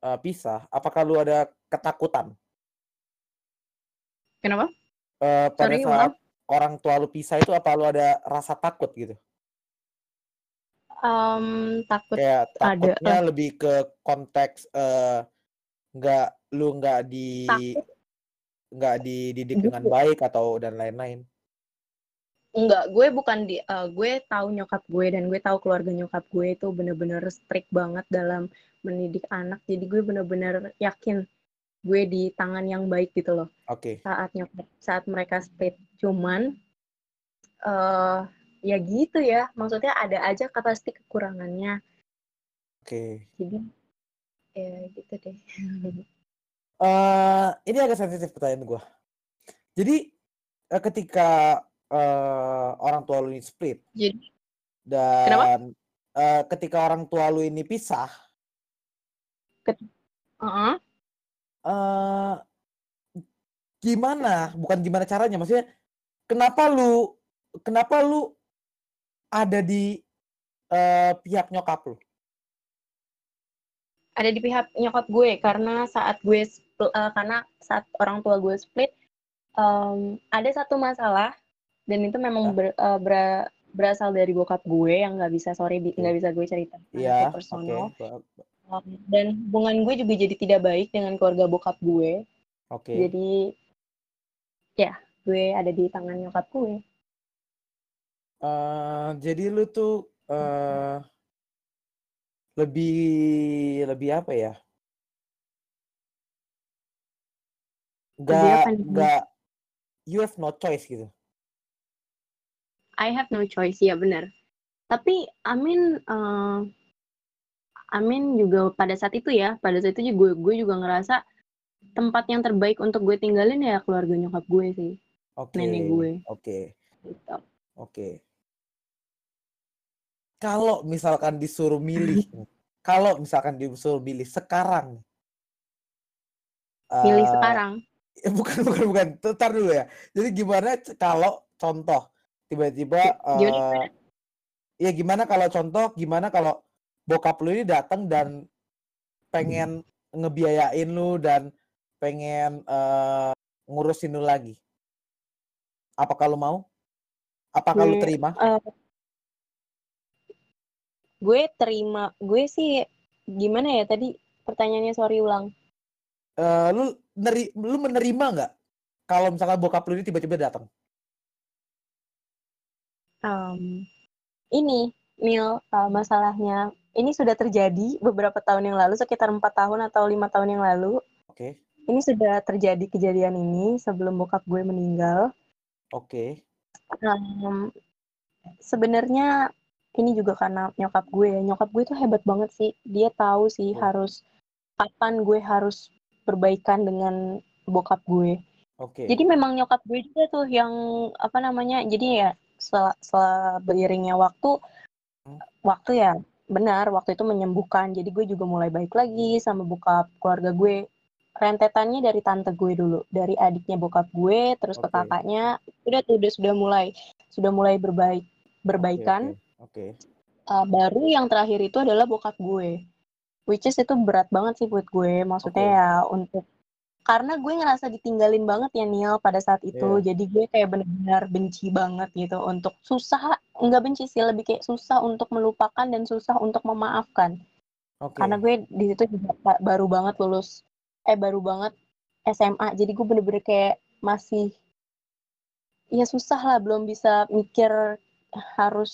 Speaker 1: eh, pisah, apakah lu ada ketakutan?
Speaker 2: Kenapa
Speaker 1: Eh, pada
Speaker 2: Sorry,
Speaker 1: saat orang tua lu pisah itu apa lu ada rasa takut gitu?
Speaker 2: Em, takut
Speaker 1: Kayak
Speaker 2: ada
Speaker 1: takutnya lebih ke konteks eh, nggak lu nggak di nggak dididik
Speaker 2: Gue-
Speaker 1: dengan baik atau dan lain-lain.
Speaker 2: Enggak, gue bukan di, eh, gue tahu nyokap gue dan gue tahu keluarga nyokap gue itu bener-bener strict banget dalam mendidik anak. Jadi gue bener-bener yakin gue di tangan yang baik gitu loh
Speaker 1: Oke,
Speaker 2: saat nyokap saat mereka split. Cuman eh ya gitu ya, maksudnya ada aja pasti kekurangannya.
Speaker 1: oke.
Speaker 2: Jadi ya gitu deh. *laughs*
Speaker 1: eh ini agak sensitif pertanyaan gua. Jadi eh, ketika eh, orang tua lu ini split
Speaker 2: Jadi Kenapa?
Speaker 1: dan eh, ketika orang tua lu ini pisah,
Speaker 2: Heeh.
Speaker 1: Eh gimana? Bukan gimana caranya, maksudnya kenapa lu kenapa lu ada di eh, pihak nyokap lu?
Speaker 2: ada di pihak nyokap gue karena saat gue eh, karena saat orang tua gue split em, ada satu masalah dan itu memang ber- eh, bera- berasal dari bokap gue yang nggak bisa sorry nggak bisa gue cerita
Speaker 1: Iya, oke.
Speaker 2: personal
Speaker 1: ba-
Speaker 2: Um, dan hubungan gue juga jadi tidak baik dengan keluarga bokap gue
Speaker 1: Oke.
Speaker 2: jadi ya gue ada di tangan nyokap gue
Speaker 1: Eh, jadi lu tuh eh lebih lebih apa ya?
Speaker 2: Nih?
Speaker 1: nggak you have no choice gitu.
Speaker 2: I have no choice ya benar tapi Amin eh, Amin juga pada saat itu ya pada saat itu juga gue juga ngerasa tempat yang terbaik untuk gue tinggalin ya keluarga nyokap gue sih
Speaker 1: Oke.
Speaker 2: Nenek gue.
Speaker 1: Oke.
Speaker 2: gitu.
Speaker 1: Oke. Kalau misalkan disuruh milih, *laughs* kalau misalkan disuruh milih sekarang,
Speaker 2: milih
Speaker 1: eh,
Speaker 2: sekarang
Speaker 1: eh, *laughs* bukan bukan bukan, Ntar dulu ya. Jadi gimana kalau contoh tiba-tiba, eh, ya gimana kalau contoh, gimana kalau bokap lu ini datang dan pengen ngebiayain lu dan pengen eh, ngurusin lu lagi, apakah lu mau? Apakah lu
Speaker 2: Gue-
Speaker 1: terima?
Speaker 2: Eh, gue terima gue sih gimana ya tadi pertanyaannya sorry ulang
Speaker 1: Eh, lu neri, lu menerima nggak kalau misalkan bokap lu ini tiba-tiba datang?
Speaker 2: Em, ini Mil eh, masalahnya ini sudah terjadi beberapa tahun yang lalu sekitar empat tahun atau lima tahun yang lalu.
Speaker 1: Oke,
Speaker 2: ini sudah terjadi kejadian ini sebelum bokap gue meninggal.
Speaker 1: Oke,
Speaker 2: Em, sebenarnya ini juga karena nyokap gue ya. Nyokap gue tuh hebat banget sih. Dia tahu sih
Speaker 1: Oke.
Speaker 2: harus kapan gue harus berbaikan dengan bokap gue.
Speaker 1: Oke.
Speaker 2: jadi memang nyokap gue juga tuh yang apa namanya jadi ya setelah, setelah beriringnya waktu
Speaker 1: Hmm.
Speaker 2: waktu ya benar waktu itu menyembuhkan. Jadi gue juga mulai baik lagi sama bokap keluarga gue. Rentetannya dari tante gue dulu dari adiknya bokap gue terus ke
Speaker 1: Oke.
Speaker 2: kakaknya. Udah tuh udah sudah mulai sudah mulai berbaik
Speaker 1: Oke,
Speaker 2: berbaikan
Speaker 1: Oke,
Speaker 2: Uh, baru yang terakhir itu adalah bokap gue. Which is itu berat banget sih buat gue. Maksudnya
Speaker 1: Oke.
Speaker 2: ya untuk karena gue ngerasa ditinggalin banget ya Neil pada saat itu
Speaker 1: Iya.
Speaker 2: jadi gue kayak benar-benar benci banget gitu untuk susah nggak benci sih lebih kayak susah untuk melupakan dan susah untuk memaafkan
Speaker 1: Oke.
Speaker 2: karena gue di situ juga ba- baru banget lulus eh baru banget SMA jadi gue bener-bener kayak masih ya susah lah belum bisa mikir harus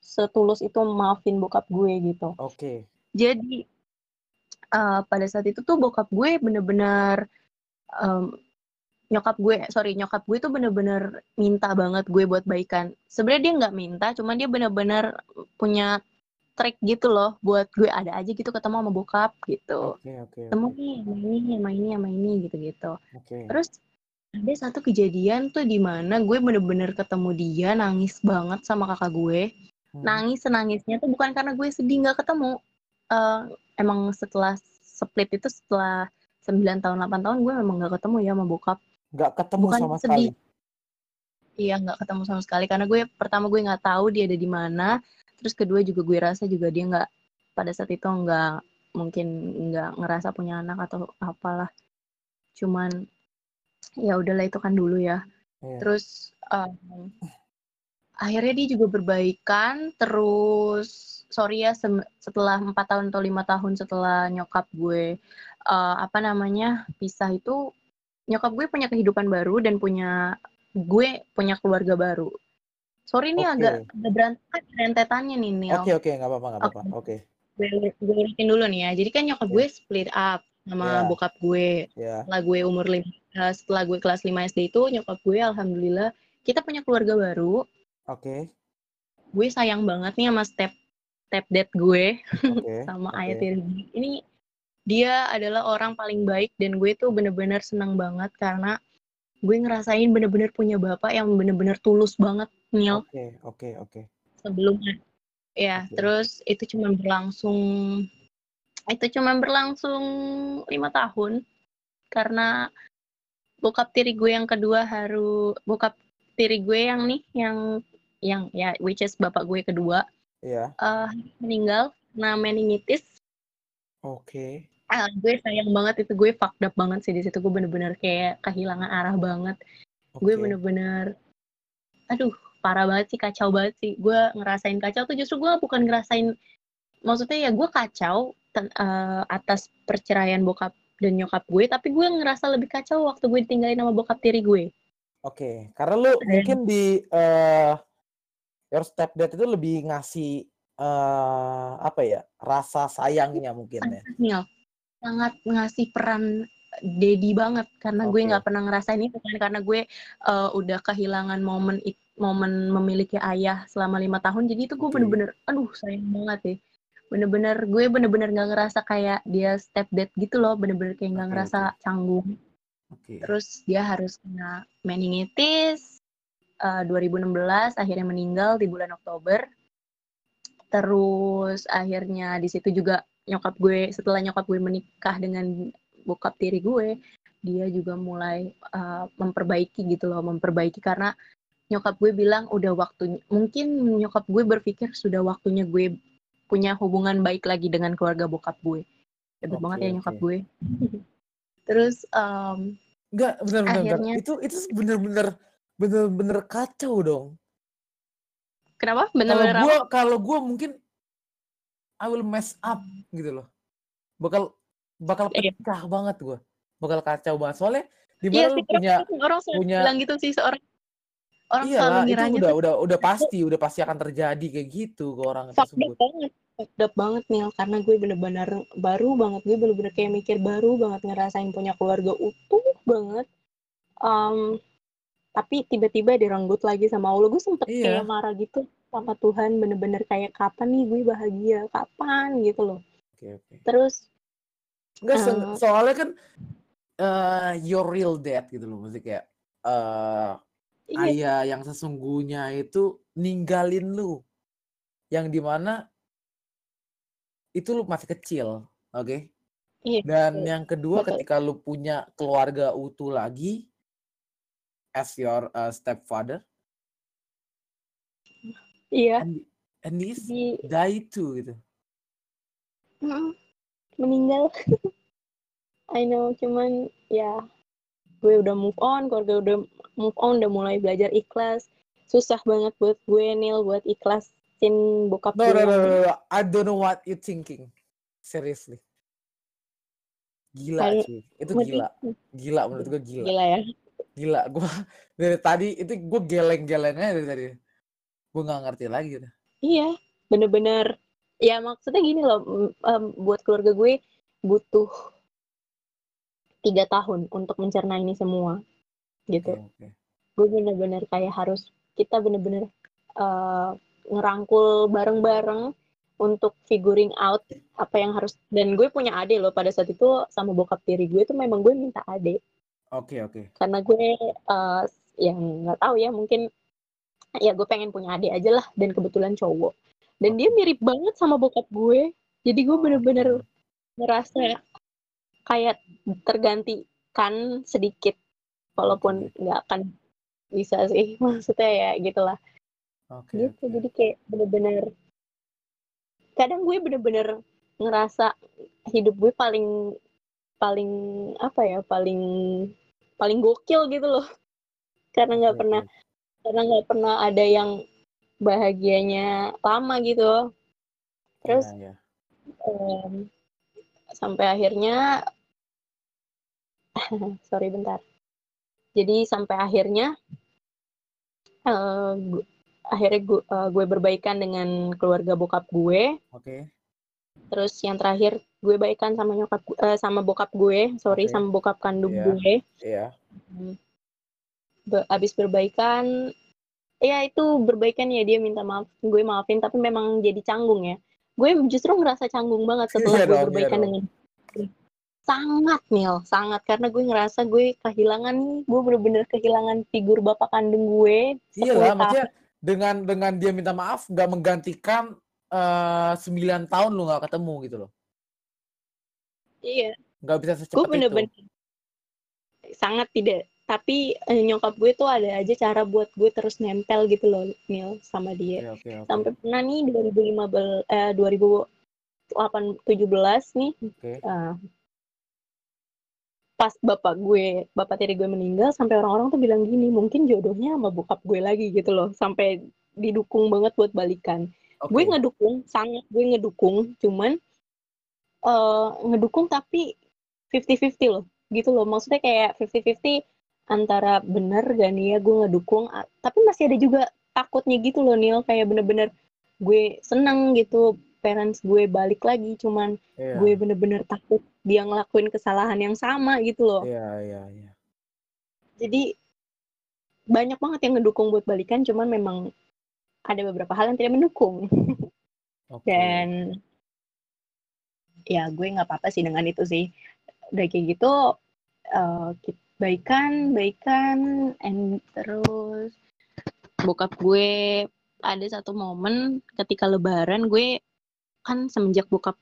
Speaker 2: setulus itu maafin bokap gue gitu
Speaker 1: Oke.
Speaker 2: jadi eh, pada saat itu tuh bokap gue bener-bener em, nyokap gue sorry nyokap gue tuh bener-bener minta banget gue buat baikan sebenarnya dia nggak minta cuman dia bener-bener punya trik gitu loh buat gue ada aja gitu ketemu sama bokap gitu
Speaker 1: oke,
Speaker 2: ketemu
Speaker 1: oke.
Speaker 2: nih sama ini sama ini sama ini gitu gitu
Speaker 1: Oke.
Speaker 2: terus ada satu kejadian tuh di mana gue bener-bener ketemu dia nangis banget sama kakak gue
Speaker 1: Hmm.
Speaker 2: nangis senangisnya tuh bukan karena gue sedih nggak ketemu Eh, emang setelah split itu setelah 9 tahun 8 tahun gue memang nggak ketemu ya sama bokap
Speaker 1: Nggak ketemu
Speaker 2: bukan
Speaker 1: sama
Speaker 2: sedih.
Speaker 1: sekali.
Speaker 2: iya nggak ketemu sama sekali karena gue pertama gue nggak tahu dia ada di mana terus kedua juga gue rasa juga dia nggak pada saat itu nggak mungkin nggak ngerasa punya anak atau apalah cuman ya udahlah itu kan dulu ya
Speaker 1: Iya.
Speaker 2: terus em, akhirnya dia juga berbaikan terus sorry ya setelah empat tahun atau lima tahun setelah nyokap gue eh, apa namanya pisah itu nyokap gue punya kehidupan baru dan punya gue punya keluarga baru sorry ini
Speaker 1: Oke.
Speaker 2: agak agak berantakan rentetannya nih Nil
Speaker 1: Oke, oke, nggak apa-apa, nggak apa-apa. Oke.
Speaker 2: gue, gue urutin dulu nih ya jadi kan nyokap
Speaker 1: Oke.
Speaker 2: gue split up sama
Speaker 1: Iya.
Speaker 2: bokap gue
Speaker 1: Ya.
Speaker 2: setelah gue umur lima eh, setelah gue kelas 5 SD itu nyokap gue alhamdulillah kita punya keluarga baru
Speaker 1: Oke.
Speaker 2: gue sayang banget nih sama step step dad gue
Speaker 1: Oke. *laughs*
Speaker 2: sama tiri gue. ini dia adalah orang paling baik dan gue tuh bener-bener senang banget karena gue ngerasain bener-bener punya bapak yang bener-bener tulus banget Neil
Speaker 1: Oke, oke, oke.
Speaker 2: sebelumnya ya
Speaker 1: Oke.
Speaker 2: terus itu cuma berlangsung itu cuma berlangsung lima tahun karena bokap tiri gue yang kedua harus bokap tiri gue yang nih yang yang ya which is bapak gue kedua
Speaker 1: Iya.
Speaker 2: eh, meninggal karena meningitis
Speaker 1: Oke.
Speaker 2: ah, gue sayang banget itu gue fucked up banget sih di situ gue bener-bener kayak kehilangan arah banget gue
Speaker 1: Oke.
Speaker 2: bener-bener aduh parah banget sih kacau banget sih gue ngerasain kacau tuh justru gue bukan ngerasain maksudnya ya gue kacau ten- eh, atas perceraian bokap dan nyokap gue tapi gue ngerasa lebih kacau waktu gue ditinggalin sama bokap tiri gue
Speaker 1: Oke, karena lu mungkin di eh your stepdad itu lebih ngasih eh apa ya rasa sayangnya mungkin ya.
Speaker 2: Nil sangat ngasih peran daddy banget karena gue
Speaker 1: Oke.
Speaker 2: nggak pernah ngerasain itu kan karena gue eh, udah kehilangan momen it- momen memiliki ayah selama lima tahun jadi itu gue bener-bener aduh sayang banget ya bener-bener gue bener-bener nggak ngerasa kayak dia stepdad gitu loh bener-bener kayak nggak
Speaker 1: Oke,
Speaker 2: ngerasa canggung
Speaker 1: Oke.
Speaker 2: terus dia harus kena meningitis eh, 2016 akhirnya meninggal di bulan Oktober. Terus akhirnya di situ juga nyokap gue setelah nyokap gue menikah dengan bokap tiri gue dia juga mulai eh, memperbaiki gitu loh memperbaiki. Karena nyokap gue bilang udah waktunya mungkin nyokap gue berpikir sudah waktunya gue punya hubungan baik lagi dengan keluarga bokap gue. Hebat
Speaker 1: Oke,
Speaker 2: banget ya nyokap gue. *laughs* Terus em,
Speaker 1: Enggak, bener.
Speaker 2: Akhirnya-
Speaker 1: Itu itu bener-bener bener-bener kacau dong.
Speaker 2: kenapa
Speaker 1: Kalau
Speaker 2: bener-bener apa?
Speaker 1: gua kalau gua mungkin I will mess up gitu loh. Bakal bakal
Speaker 2: Iya.
Speaker 1: pecah banget gua. Bakal kacau banget. Soalnya di
Speaker 2: Iya
Speaker 1: mana lu
Speaker 2: sih,
Speaker 1: punya
Speaker 2: orang, orang
Speaker 1: punya-
Speaker 2: bilang gitu sih seorang orang
Speaker 1: iya
Speaker 2: selalu ngiranya
Speaker 1: udah
Speaker 2: tuh
Speaker 1: udah udah pasti, udah pasti akan terjadi kayak gitu ke orang tersebut.
Speaker 2: banget fucked banget nih karena gue bener-bener baru banget gue bener-bener kayak mikir baru banget ngerasain punya keluarga utuh banget Em, tapi tiba-tiba direnggut lagi sama Allah gue sempet
Speaker 1: Iya.
Speaker 2: kayak marah gitu sama Tuhan bener-bener kayak kapan nih gue bahagia kapan gitu loh
Speaker 1: Oke, oke.
Speaker 2: terus
Speaker 1: Enggak se-
Speaker 2: Eh.
Speaker 1: soalnya kan eh your real dad gitu loh, maksudnya kayak eh
Speaker 2: iya
Speaker 1: ayah yang sesungguhnya itu ninggalin lu. Yang di mana itu lu masih kecil, oke?
Speaker 2: iya
Speaker 1: Dan
Speaker 2: betul.
Speaker 1: yang kedua
Speaker 2: Betul.
Speaker 1: ketika lu punya keluarga utuh lagi as your uh, stepfather
Speaker 2: iya
Speaker 1: and and this
Speaker 2: di
Speaker 1: die too gitu.
Speaker 2: Meninggal *laughs* I know cuman ya gue udah move on keluarga udah move on udah mulai belajar ikhlas susah banget buat gue Nil buat ikhlasin bokap gue
Speaker 1: no, no, no, no. I don't know what you thinking. Seriously. Gila cuy. Itu gila. Gila menurut gue gila.
Speaker 2: gila ya
Speaker 1: Gila. Gue *laughs* dari tadi itu gue geleng-gelengnya dari tadi. Gue nggak ngerti lagi.
Speaker 2: Iya, bener-bener. Ya maksudnya gini loh, m- em, buat keluarga gue butuh tiga tahun untuk mencerna ini semua, gitu.
Speaker 1: Oke, oke.
Speaker 2: Gue bener-bener kayak harus kita bener-bener eh, ngerangkul bareng-bareng untuk figuring out apa yang harus. Dan gue punya adik loh pada saat itu sama bokap tiri gue tuh memang gue minta adik
Speaker 1: Oke, oke.
Speaker 2: karena gue eh, yang nggak tahu ya mungkin ya gue pengen punya adik aja lah dan kebetulan cowok dan dia mirip banget sama bokap gue jadi gue bener-bener ngerasa kayak tergantikan sedikit walaupun nggak akan bisa sih *laughs* maksudnya ya gitulah
Speaker 1: Oke.
Speaker 2: gitu
Speaker 1: oke.
Speaker 2: jadi kayak bener-bener kadang gue bener-bener ngerasa hidup gue paling paling apa ya paling paling gokil gitu loh. Karena nggak
Speaker 1: Oke,
Speaker 2: pernah karena nggak pernah ada yang bahagianya lama gitu. Terus
Speaker 1: Iya, iya.
Speaker 2: em, sampai akhirnya *laughs* sorry bentar. Jadi sampai akhirnya eh, gu- akhirnya gue, eh, gue berbaikan dengan keluarga bokap gue.
Speaker 1: Oke.
Speaker 2: Terus yang terakhir gue baikan sama nyokap eh, sama bokap gue sorry
Speaker 1: Oke.
Speaker 2: sama bokap kandung
Speaker 1: Iya.
Speaker 2: gue
Speaker 1: Iya.
Speaker 2: Be- abis berbaikan ya itu berbaikan ya dia minta maaf gue maafin tapi memang jadi canggung ya gue justru ngerasa canggung banget setelah
Speaker 1: Iya
Speaker 2: gue
Speaker 1: iya
Speaker 2: berbaikan
Speaker 1: dong.
Speaker 2: dengan sangat Nil sangat karena gue ngerasa gue kehilangan gue bener-bener kehilangan figur bapak kandung gue
Speaker 1: Iya
Speaker 2: 10
Speaker 1: lah, maksudnya dengan dengan dia minta maaf nggak menggantikan eh, 9 tahun lu nggak ketemu gitu loh.
Speaker 2: iya
Speaker 1: Nggak bisa
Speaker 2: gue
Speaker 1: secepat itu.
Speaker 2: bener-bener sangat tidak tapi eh, nyokap gue tuh ada aja cara buat gue terus nempel gitu loh Nil sama dia
Speaker 1: Oke, oke, oke.
Speaker 2: sampai pernah nih 2015 eh 2017 nih
Speaker 1: Oke.
Speaker 2: eh, pas bapak gue bapak tiri gue meninggal sampai orang-orang tuh bilang gini mungkin jodohnya sama bokap gue lagi gitu loh sampai didukung banget buat balikan
Speaker 1: Oke.
Speaker 2: gue ngedukung sangat gue ngedukung cuman eh ngedukung tapi 50-50 loh gitu loh maksudnya kayak 50-50 antara bener gak nih ya gue ngedukung tapi masih ada juga takutnya gitu loh Nil kayak bener-bener gue seneng gitu parents gue balik lagi cuman
Speaker 1: Iya.
Speaker 2: gue bener-bener takut dia ngelakuin kesalahan yang sama gitu loh
Speaker 1: Iya, iya, iya.
Speaker 2: jadi banyak banget yang ngedukung buat balikan cuman memang ada beberapa hal yang tidak mendukung.
Speaker 1: Oke.
Speaker 2: dan ya gue nggak apa-apa sih dengan itu sih. Udah kayak gitu eh, ki- baikan baikan and terus. Bokap gue ada satu momen ketika lebaran gue kan semenjak bokap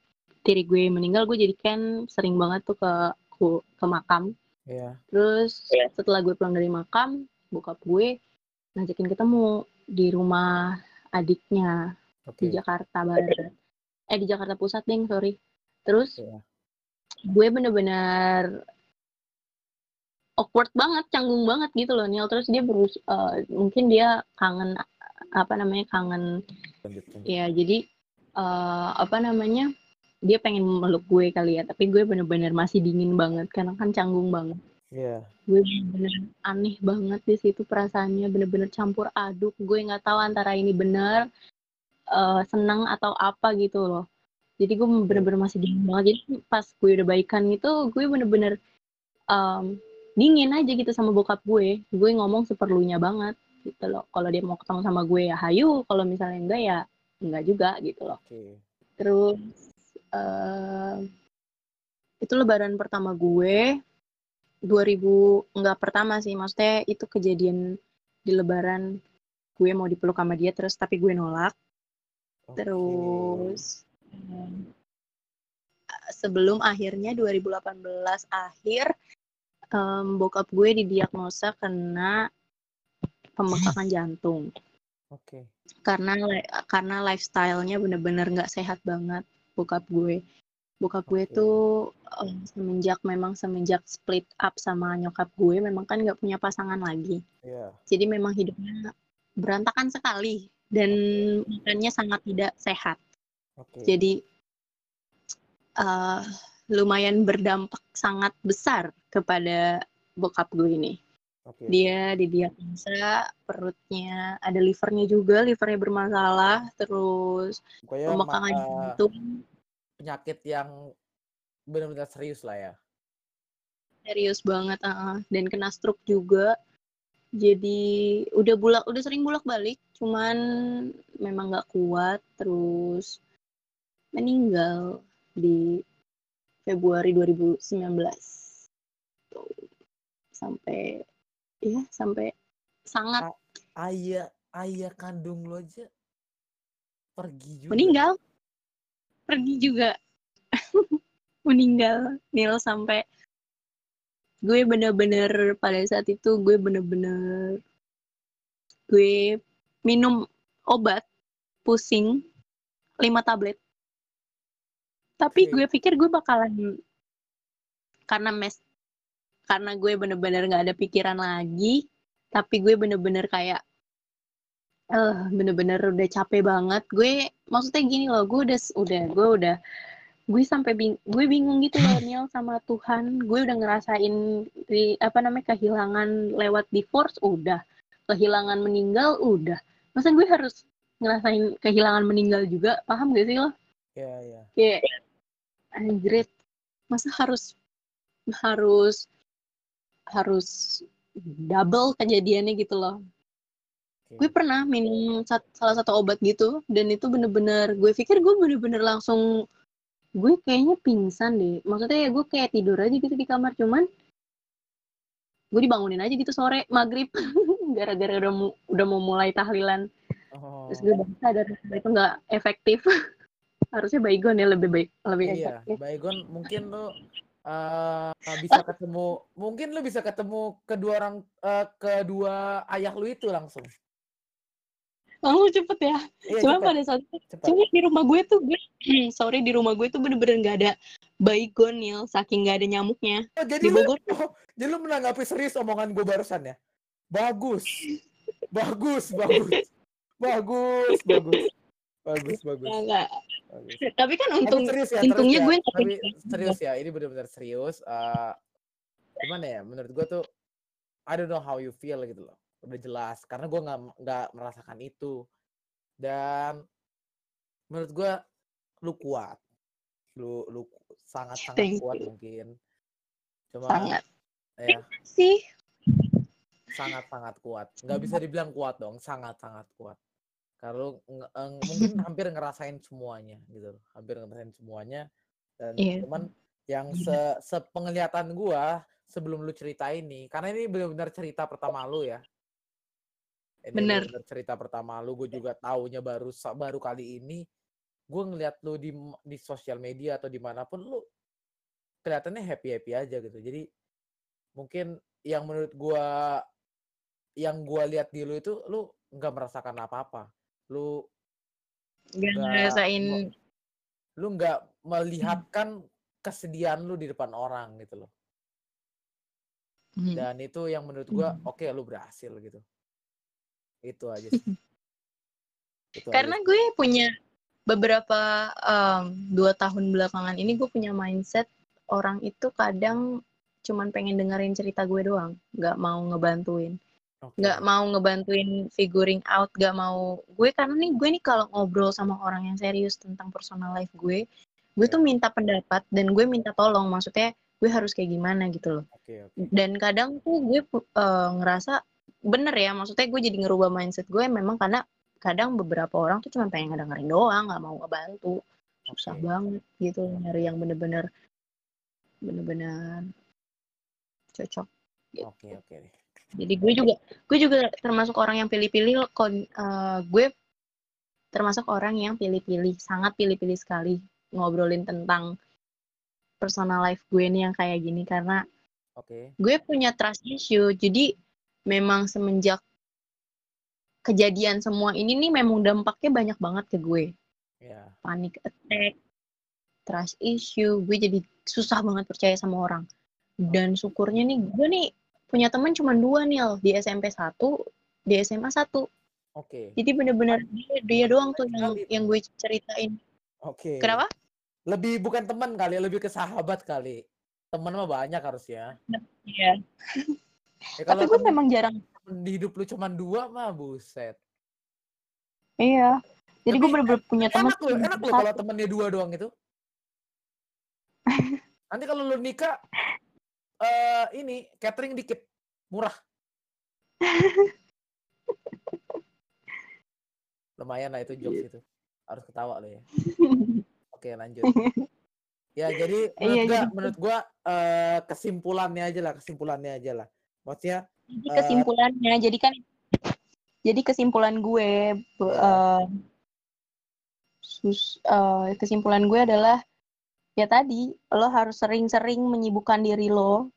Speaker 2: tiri gue meninggal gue jadi kan sering banget tuh ke ke, ke makam.
Speaker 1: Iya.
Speaker 2: terus setelah gue pulang dari makam bokap gue ngajakin ketemu di rumah adiknya di
Speaker 1: Oke.
Speaker 2: Jakarta Barat. Eh di Jakarta Pusat deng, sorry. Terus
Speaker 1: Iya.
Speaker 2: gue bener-bener awkward banget, canggung banget gitu loh Niel. Terus dia berus eh, mungkin dia kangen apa namanya kangen ya jadi eh, apa namanya dia pengen meluk gue kali ya tapi gue bener-bener masih dingin banget karena kan canggung banget
Speaker 1: Iya.
Speaker 2: gue bener aneh banget di situ perasaannya bener-bener campur aduk. Gue nggak tahu antara ini bener eh, senang atau apa gitu loh. Jadi gue bener-bener masih dingin banget. Jadi pas gue udah baikan itu gue bener-bener em, dingin aja gitu sama bokap gue. Gue ngomong seperlunya banget gitu loh. Kalau dia mau ketemu sama gue ya hayu. Kalau misalnya enggak ya enggak juga gitu loh.
Speaker 1: Oke.
Speaker 2: terus eh itu lebaran pertama gue 2000 enggak pertama sih. Maksudnya itu kejadian di lebaran. Gue mau dipeluk sama dia terus tapi gue nolak. Terus em, sebelum akhirnya 2018 akhir em, bokap gue didiagnosa kena pembengkakan jantung.
Speaker 1: Oke.
Speaker 2: karena li- karena lifestyle-nya bener-bener nggak sehat banget bokap gue Bokap gue tuh em, semenjak memang semenjak split up sama nyokap gue memang kan nggak punya pasangan lagi.
Speaker 1: Iya.
Speaker 2: Jadi memang hidupnya berantakan sekali dan makannya sangat tidak sehat.
Speaker 1: Oke.
Speaker 2: Jadi eh, lumayan berdampak sangat besar kepada bokap gue ini.
Speaker 1: Oke.
Speaker 2: Dia didiagnosa perutnya ada livernya juga, livernya bermasalah, terus
Speaker 1: eh,
Speaker 2: jantung,
Speaker 1: penyakit yang benar-benar serius lah ya.
Speaker 2: serius banget, ah. dan kena stroke juga. Jadi udah bulak, udah sering bolak-balik, cuman memang nggak kuat, terus meninggal di Februari 2019. Tuh. Sampai ya sampai sangat
Speaker 1: Ayah ayah kandung lo aja pergi juga.
Speaker 2: meninggal pergi juga *laughs* meninggal Nil sampai gue bener-bener pada saat itu gue bener-bener gue minum obat pusing 5 tablet tapi
Speaker 1: Oke.
Speaker 2: gue pikir gue bakalan karena mes karena gue bener-bener nggak ada pikiran lagi tapi gue bener-bener kayak eh bener-bener udah capek banget. Gue maksudnya gini loh gue udah udah gue udah gue sampai bing gue bingung gitu loh Niel *clears throat* sama Tuhan. Gue udah ngerasain di apa namanya kehilangan lewat divorce udah. Kehilangan meninggal udah. Masa gue harus ngerasain kehilangan meninggal juga? Paham gak sih lo?
Speaker 1: Iya, iya.
Speaker 2: kayak anjrit masa harus harus harus double kejadiannya gitu loh Gue pernah minum sat- salah satu obat gitu dan itu bener-bener gue pikir gue bener-bener langsung gue kayaknya pingsan deh. Maksudnya ya gue kayak tidur aja gitu di kamar cuman gue dibangunin aja gitu sore maghrib. *laughs* Gara-gara udah mu- udah mau mulai tahlilan.
Speaker 1: Oh.
Speaker 2: terus gue baru sadar itu nggak efektif. *laughs* Harusnya baygon ya lebih baik lebih
Speaker 1: Iya,
Speaker 2: efektif.
Speaker 1: Baygon mungkin lo eh, bisa ketemu, mungkin lo bisa ketemu kedua orang eh, kedua ayah lu itu langsung.
Speaker 2: Langsung cepet ya
Speaker 1: Iya,
Speaker 2: cuma
Speaker 1: cepet,
Speaker 2: pada saat cuma di rumah gue tuh gue *clears throat* sorry di rumah gue tuh bener-bener nggak ada baygon Nil saking nggak ada nyamuknya
Speaker 1: Oh, jadi
Speaker 2: di
Speaker 1: lu,
Speaker 2: Bogor *laughs*
Speaker 1: oh, jadi lu menanggapi serius omongan gue barusan ya? Bagus, bagus, bagus, bagus, bagus, bagus, bagus,
Speaker 2: Ya, nggak.
Speaker 1: bagus.
Speaker 2: tapi kan
Speaker 1: Tapi
Speaker 2: untung
Speaker 1: serius ya,
Speaker 2: untungnya gue
Speaker 1: ya.
Speaker 2: nggak
Speaker 1: Tapi serius ya, ini benar-benar serius. eh gimana ya? Menurut gue tuh, I don't know how you feel gitu loh. Udah jelas, karena gue nggak nggak merasakan itu. Dan menurut gue, lu kuat, lu lu sangat sangat
Speaker 2: Thank
Speaker 1: kuat
Speaker 2: you.
Speaker 1: mungkin. Cuma
Speaker 2: sangat
Speaker 1: ya
Speaker 2: sih
Speaker 1: sangat sangat kuat. Nggak bisa dibilang kuat dong, sangat sangat kuat. Nge- eng- mungkin *laughs* hampir ngerasain semuanya gitu loh, hampir ngerasain semuanya. Dan
Speaker 2: Iya.
Speaker 1: cuman yang se sepenglihatan gua sebelum lu cerita ini, karena ini benar-benar cerita pertama lu ya. Ini
Speaker 2: Bener.
Speaker 1: benar cerita pertama lu, gue juga taunya baru baru kali ini. Gue ngeliat lu di di sosial media atau di mana pun lu kelihatannya happy happy aja gitu. Jadi mungkin yang menurut gua yang gua lihat di lu itu lu nggak merasakan apa-apa. Lu
Speaker 2: nggak ngerasain
Speaker 1: lu nggak melihatkan kesedihan lu di depan orang gitu loh.
Speaker 2: Hmm.
Speaker 1: Dan itu yang menurut gua
Speaker 2: Hmm.
Speaker 1: oke lu berhasil gitu. Itu aja sih. *laughs* Itu aja
Speaker 2: karena
Speaker 1: sih.
Speaker 2: gue punya beberapa em, dua tahun belakangan ini gue punya mindset orang itu kadang cuman pengen dengerin cerita gue doang nggak mau ngebantuin nggak mau ngebantuin figuring out nggak mau gue karena nih gue nih kalau ngobrol sama orang yang serius tentang personal life gue gue tuh
Speaker 1: Ya.
Speaker 2: minta pendapat dan gue minta tolong maksudnya gue harus kayak gimana gitu loh
Speaker 1: Oke, oke.
Speaker 2: dan kadang tuh gue eh, ngerasa bener ya maksudnya gue jadi ngerubah mindset gue memang karena kadang beberapa orang tuh cuma pengen ngedengerin doang nggak mau ngebantu susah
Speaker 1: Oke.
Speaker 2: banget gitu nyari yang bener-bener bener-bener cocok gitu.
Speaker 1: Oke, oke deh.
Speaker 2: jadi gue juga gue juga termasuk orang yang pilih-pilih kon eh, gue termasuk orang yang pilih-pilih sangat pilih-pilih sekali ngobrolin tentang personal life gue nih yang kayak gini karena
Speaker 1: Oke.
Speaker 2: gue punya trust issue jadi memang semenjak kejadian semua ini nih memang dampaknya banyak banget ke gue
Speaker 1: Ya.
Speaker 2: panic attack trust issue, gue jadi susah banget percaya sama orang. Dan syukurnya nih, gue nih punya teman cuma dua nih di SMP satu, di SMA satu.
Speaker 1: Oke.
Speaker 2: Jadi bener-bener dia, dia doang tuh yang yang gue ceritain.
Speaker 1: Oke.
Speaker 2: Kenapa?
Speaker 1: Lebih bukan teman kali, lebih ke sahabat kali. Teman mah banyak harusnya.
Speaker 2: Iya.
Speaker 1: Ya,
Speaker 2: Tapi gue memang jarang.
Speaker 1: di hidup lu cuma dua mah buset.
Speaker 2: Iya. Jadi gue bener-bener punya teman
Speaker 1: Enak
Speaker 2: cuma
Speaker 1: enak
Speaker 2: satu.
Speaker 1: kalau temennya dua doang itu. *laughs* Nanti kalau lu nikah eh ini catering dikit, murah. *laughs* Lumayan lah itu jokes itu. Harus ketawa lo ya. *laughs* Oke, lanjut. Ya, jadi menurut
Speaker 2: Iya,
Speaker 1: gua, menurut gua eh, kesimpulannya aja lah, kesimpulannya aja lah. Maksudnya
Speaker 2: Jadi
Speaker 1: Eh,
Speaker 2: kesimpulannya, jadi kan jadi kesimpulan gue eh, sus- eh, kesimpulan gue adalah ya tadi lo harus sering-sering menyibukkan diri lo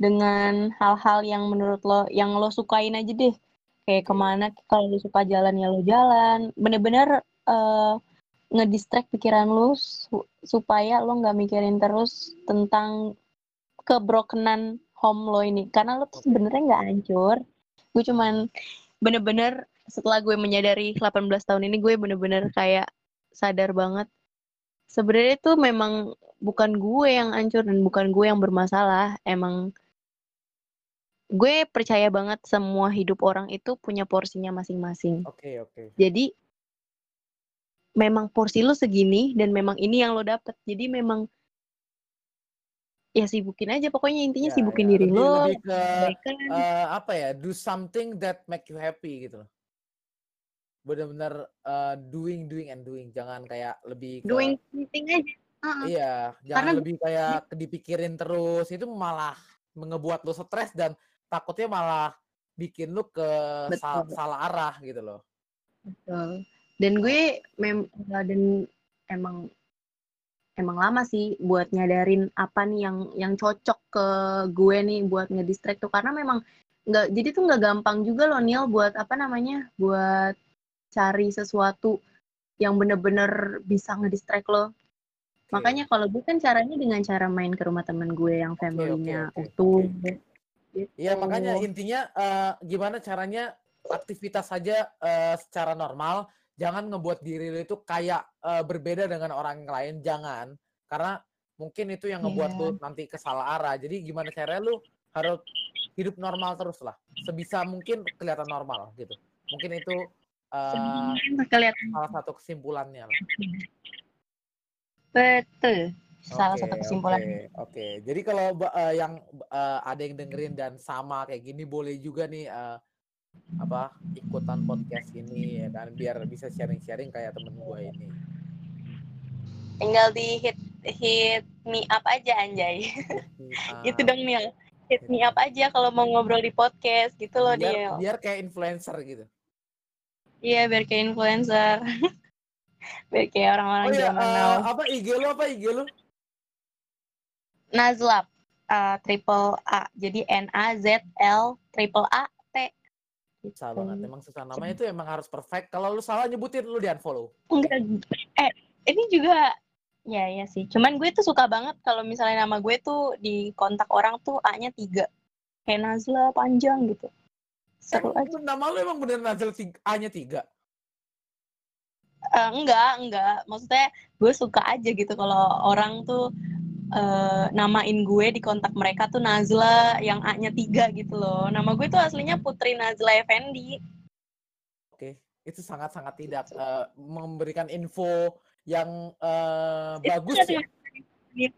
Speaker 2: dengan hal-hal yang menurut lo yang lo sukain aja deh. Kayak
Speaker 1: Oke.
Speaker 2: ke mana kalau lo suka jalan ya lo jalan. Bener-bener eh, ngedistract pikiran lo su- supaya lo nggak mikirin terus tentang kebrokenan home lo ini. Karena lo tuh sebenarnya nggak hancur. Gue cuman bener-bener setelah gue menyadari 18 tahun ini gue bener-bener kayak sadar banget. Sebenarnya itu memang bukan gue yang hancur dan bukan gue yang bermasalah. Emang gue percaya banget semua hidup orang itu punya porsinya masing-masing.
Speaker 1: Oke, oke.
Speaker 2: jadi memang porsi lo segini dan memang ini yang lo dapet. Jadi memang ya sibukin aja pokoknya intinya
Speaker 1: Ya,
Speaker 2: sibukin
Speaker 1: ya.
Speaker 2: diri
Speaker 1: Lebih-
Speaker 2: lo
Speaker 1: lebih ke eh, apa ya? Do something that make you happy gitu loh. Bener-bener eh, doing, doing and doing. Jangan kayak lebih ke
Speaker 2: doing something aja Heeh.
Speaker 1: Iya, jangan
Speaker 2: Karena-
Speaker 1: lebih kayak dipikirin terus. Itu malah mengebuat lo stres dan takutnya malah bikin lo ke sal- salah arah gitu loh.
Speaker 2: Betul. Dan gue mem dan emang emang lama sih buat nyadarin apa nih yang yang cocok ke gue nih buat ngedistract tuh karena memang nggak jadi tuh nggak gampang juga loh Neil buat apa namanya buat cari sesuatu yang bener-bener bisa ngedistract lo.
Speaker 1: Oke.
Speaker 2: Makanya kalau gue kan caranya dengan cara main ke rumah temen gue yang
Speaker 1: oke,
Speaker 2: family-nya
Speaker 1: oke,
Speaker 2: utuh.
Speaker 1: oke.
Speaker 2: Gitu.
Speaker 1: Iya, makanya intinya eh, gimana caranya aktivitas saja eh, secara normal, jangan ngebuat diri lo itu kayak eh, berbeda dengan orang lain, jangan. Karena mungkin itu yang ngebuat
Speaker 2: Iya.
Speaker 1: lo nanti ke salah arah. Jadi gimana caranya lo harus hidup normal terus lah. Sebisa mungkin kelihatan normal gitu. Mungkin itu
Speaker 2: kelihatan
Speaker 1: salah satu kesimpulannya lah.
Speaker 2: betul. Salah
Speaker 1: Oke,
Speaker 2: satu kesimpulan.
Speaker 1: Oke, oke. Jadi kalau eh, yang eh, ada yang dengerin dan sama kayak gini boleh juga nih eh, apa ikutan podcast ini ya kan biar bisa sharing-sharing kayak temen gue ini.
Speaker 2: Tinggal di hit hit me up aja anjay. Gitu dong Neil. Hit me up aja kalau mau ngobrol di podcast gitu loh
Speaker 1: biar,
Speaker 2: Neil.
Speaker 1: biar kayak influencer gitu.
Speaker 2: Iya biar kayak influencer. *laughs* biar kayak
Speaker 1: Oh
Speaker 2: orang-orang
Speaker 1: iya,
Speaker 2: zaman
Speaker 1: eh,
Speaker 2: now.
Speaker 1: apa IG lu apa IG lu?
Speaker 2: Nazlab uh, triple A. Jadi N A Z L triple A.
Speaker 1: Susah
Speaker 2: Gitu.
Speaker 1: banget. Emang susah namanya itu emang harus perfect. Kalau lu salah nyebutin lu di unfollow.
Speaker 2: Enggak. Eh ini juga ya ya sih. Cuman gue tuh suka banget kalau misalnya nama gue tuh di kontak orang tuh A-nya tiga. Kayak Nazla panjang gitu. Seru aja.
Speaker 1: Emang nama lu emang bener Nazil tiga- A-nya tiga.
Speaker 2: Eh, enggak, enggak. Maksudnya gue suka aja gitu kalau orang tuh eh, namain gue di kontak mereka tuh Nazla yang A-nya tiga gitu loh. Nama gue tuh aslinya Putri Nazla Effendi.
Speaker 1: Oke, itu sangat-sangat tidak eh, memberikan info yang
Speaker 2: Itu
Speaker 1: bagus
Speaker 2: sangat
Speaker 1: ya.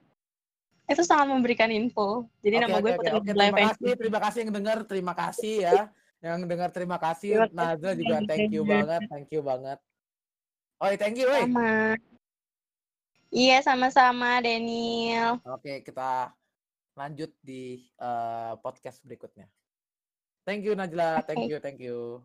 Speaker 2: Itu sangat memberikan info. Jadi
Speaker 1: Oke,
Speaker 2: nama gue Putri
Speaker 1: oke.
Speaker 2: Nazla
Speaker 1: Terima
Speaker 2: Effendi.
Speaker 1: kasih, terima kasih yang dengar, terima kasih ya. Yang dengar terima kasih.
Speaker 2: Terima kasih.
Speaker 1: Nazla juga thank you banget, thank you banget. Oh, thank you, woi.
Speaker 2: Iya, sama-sama Daniel.
Speaker 1: Oke, kita lanjut di eh, podcast berikutnya. Thank you Najla, thank you, thank you.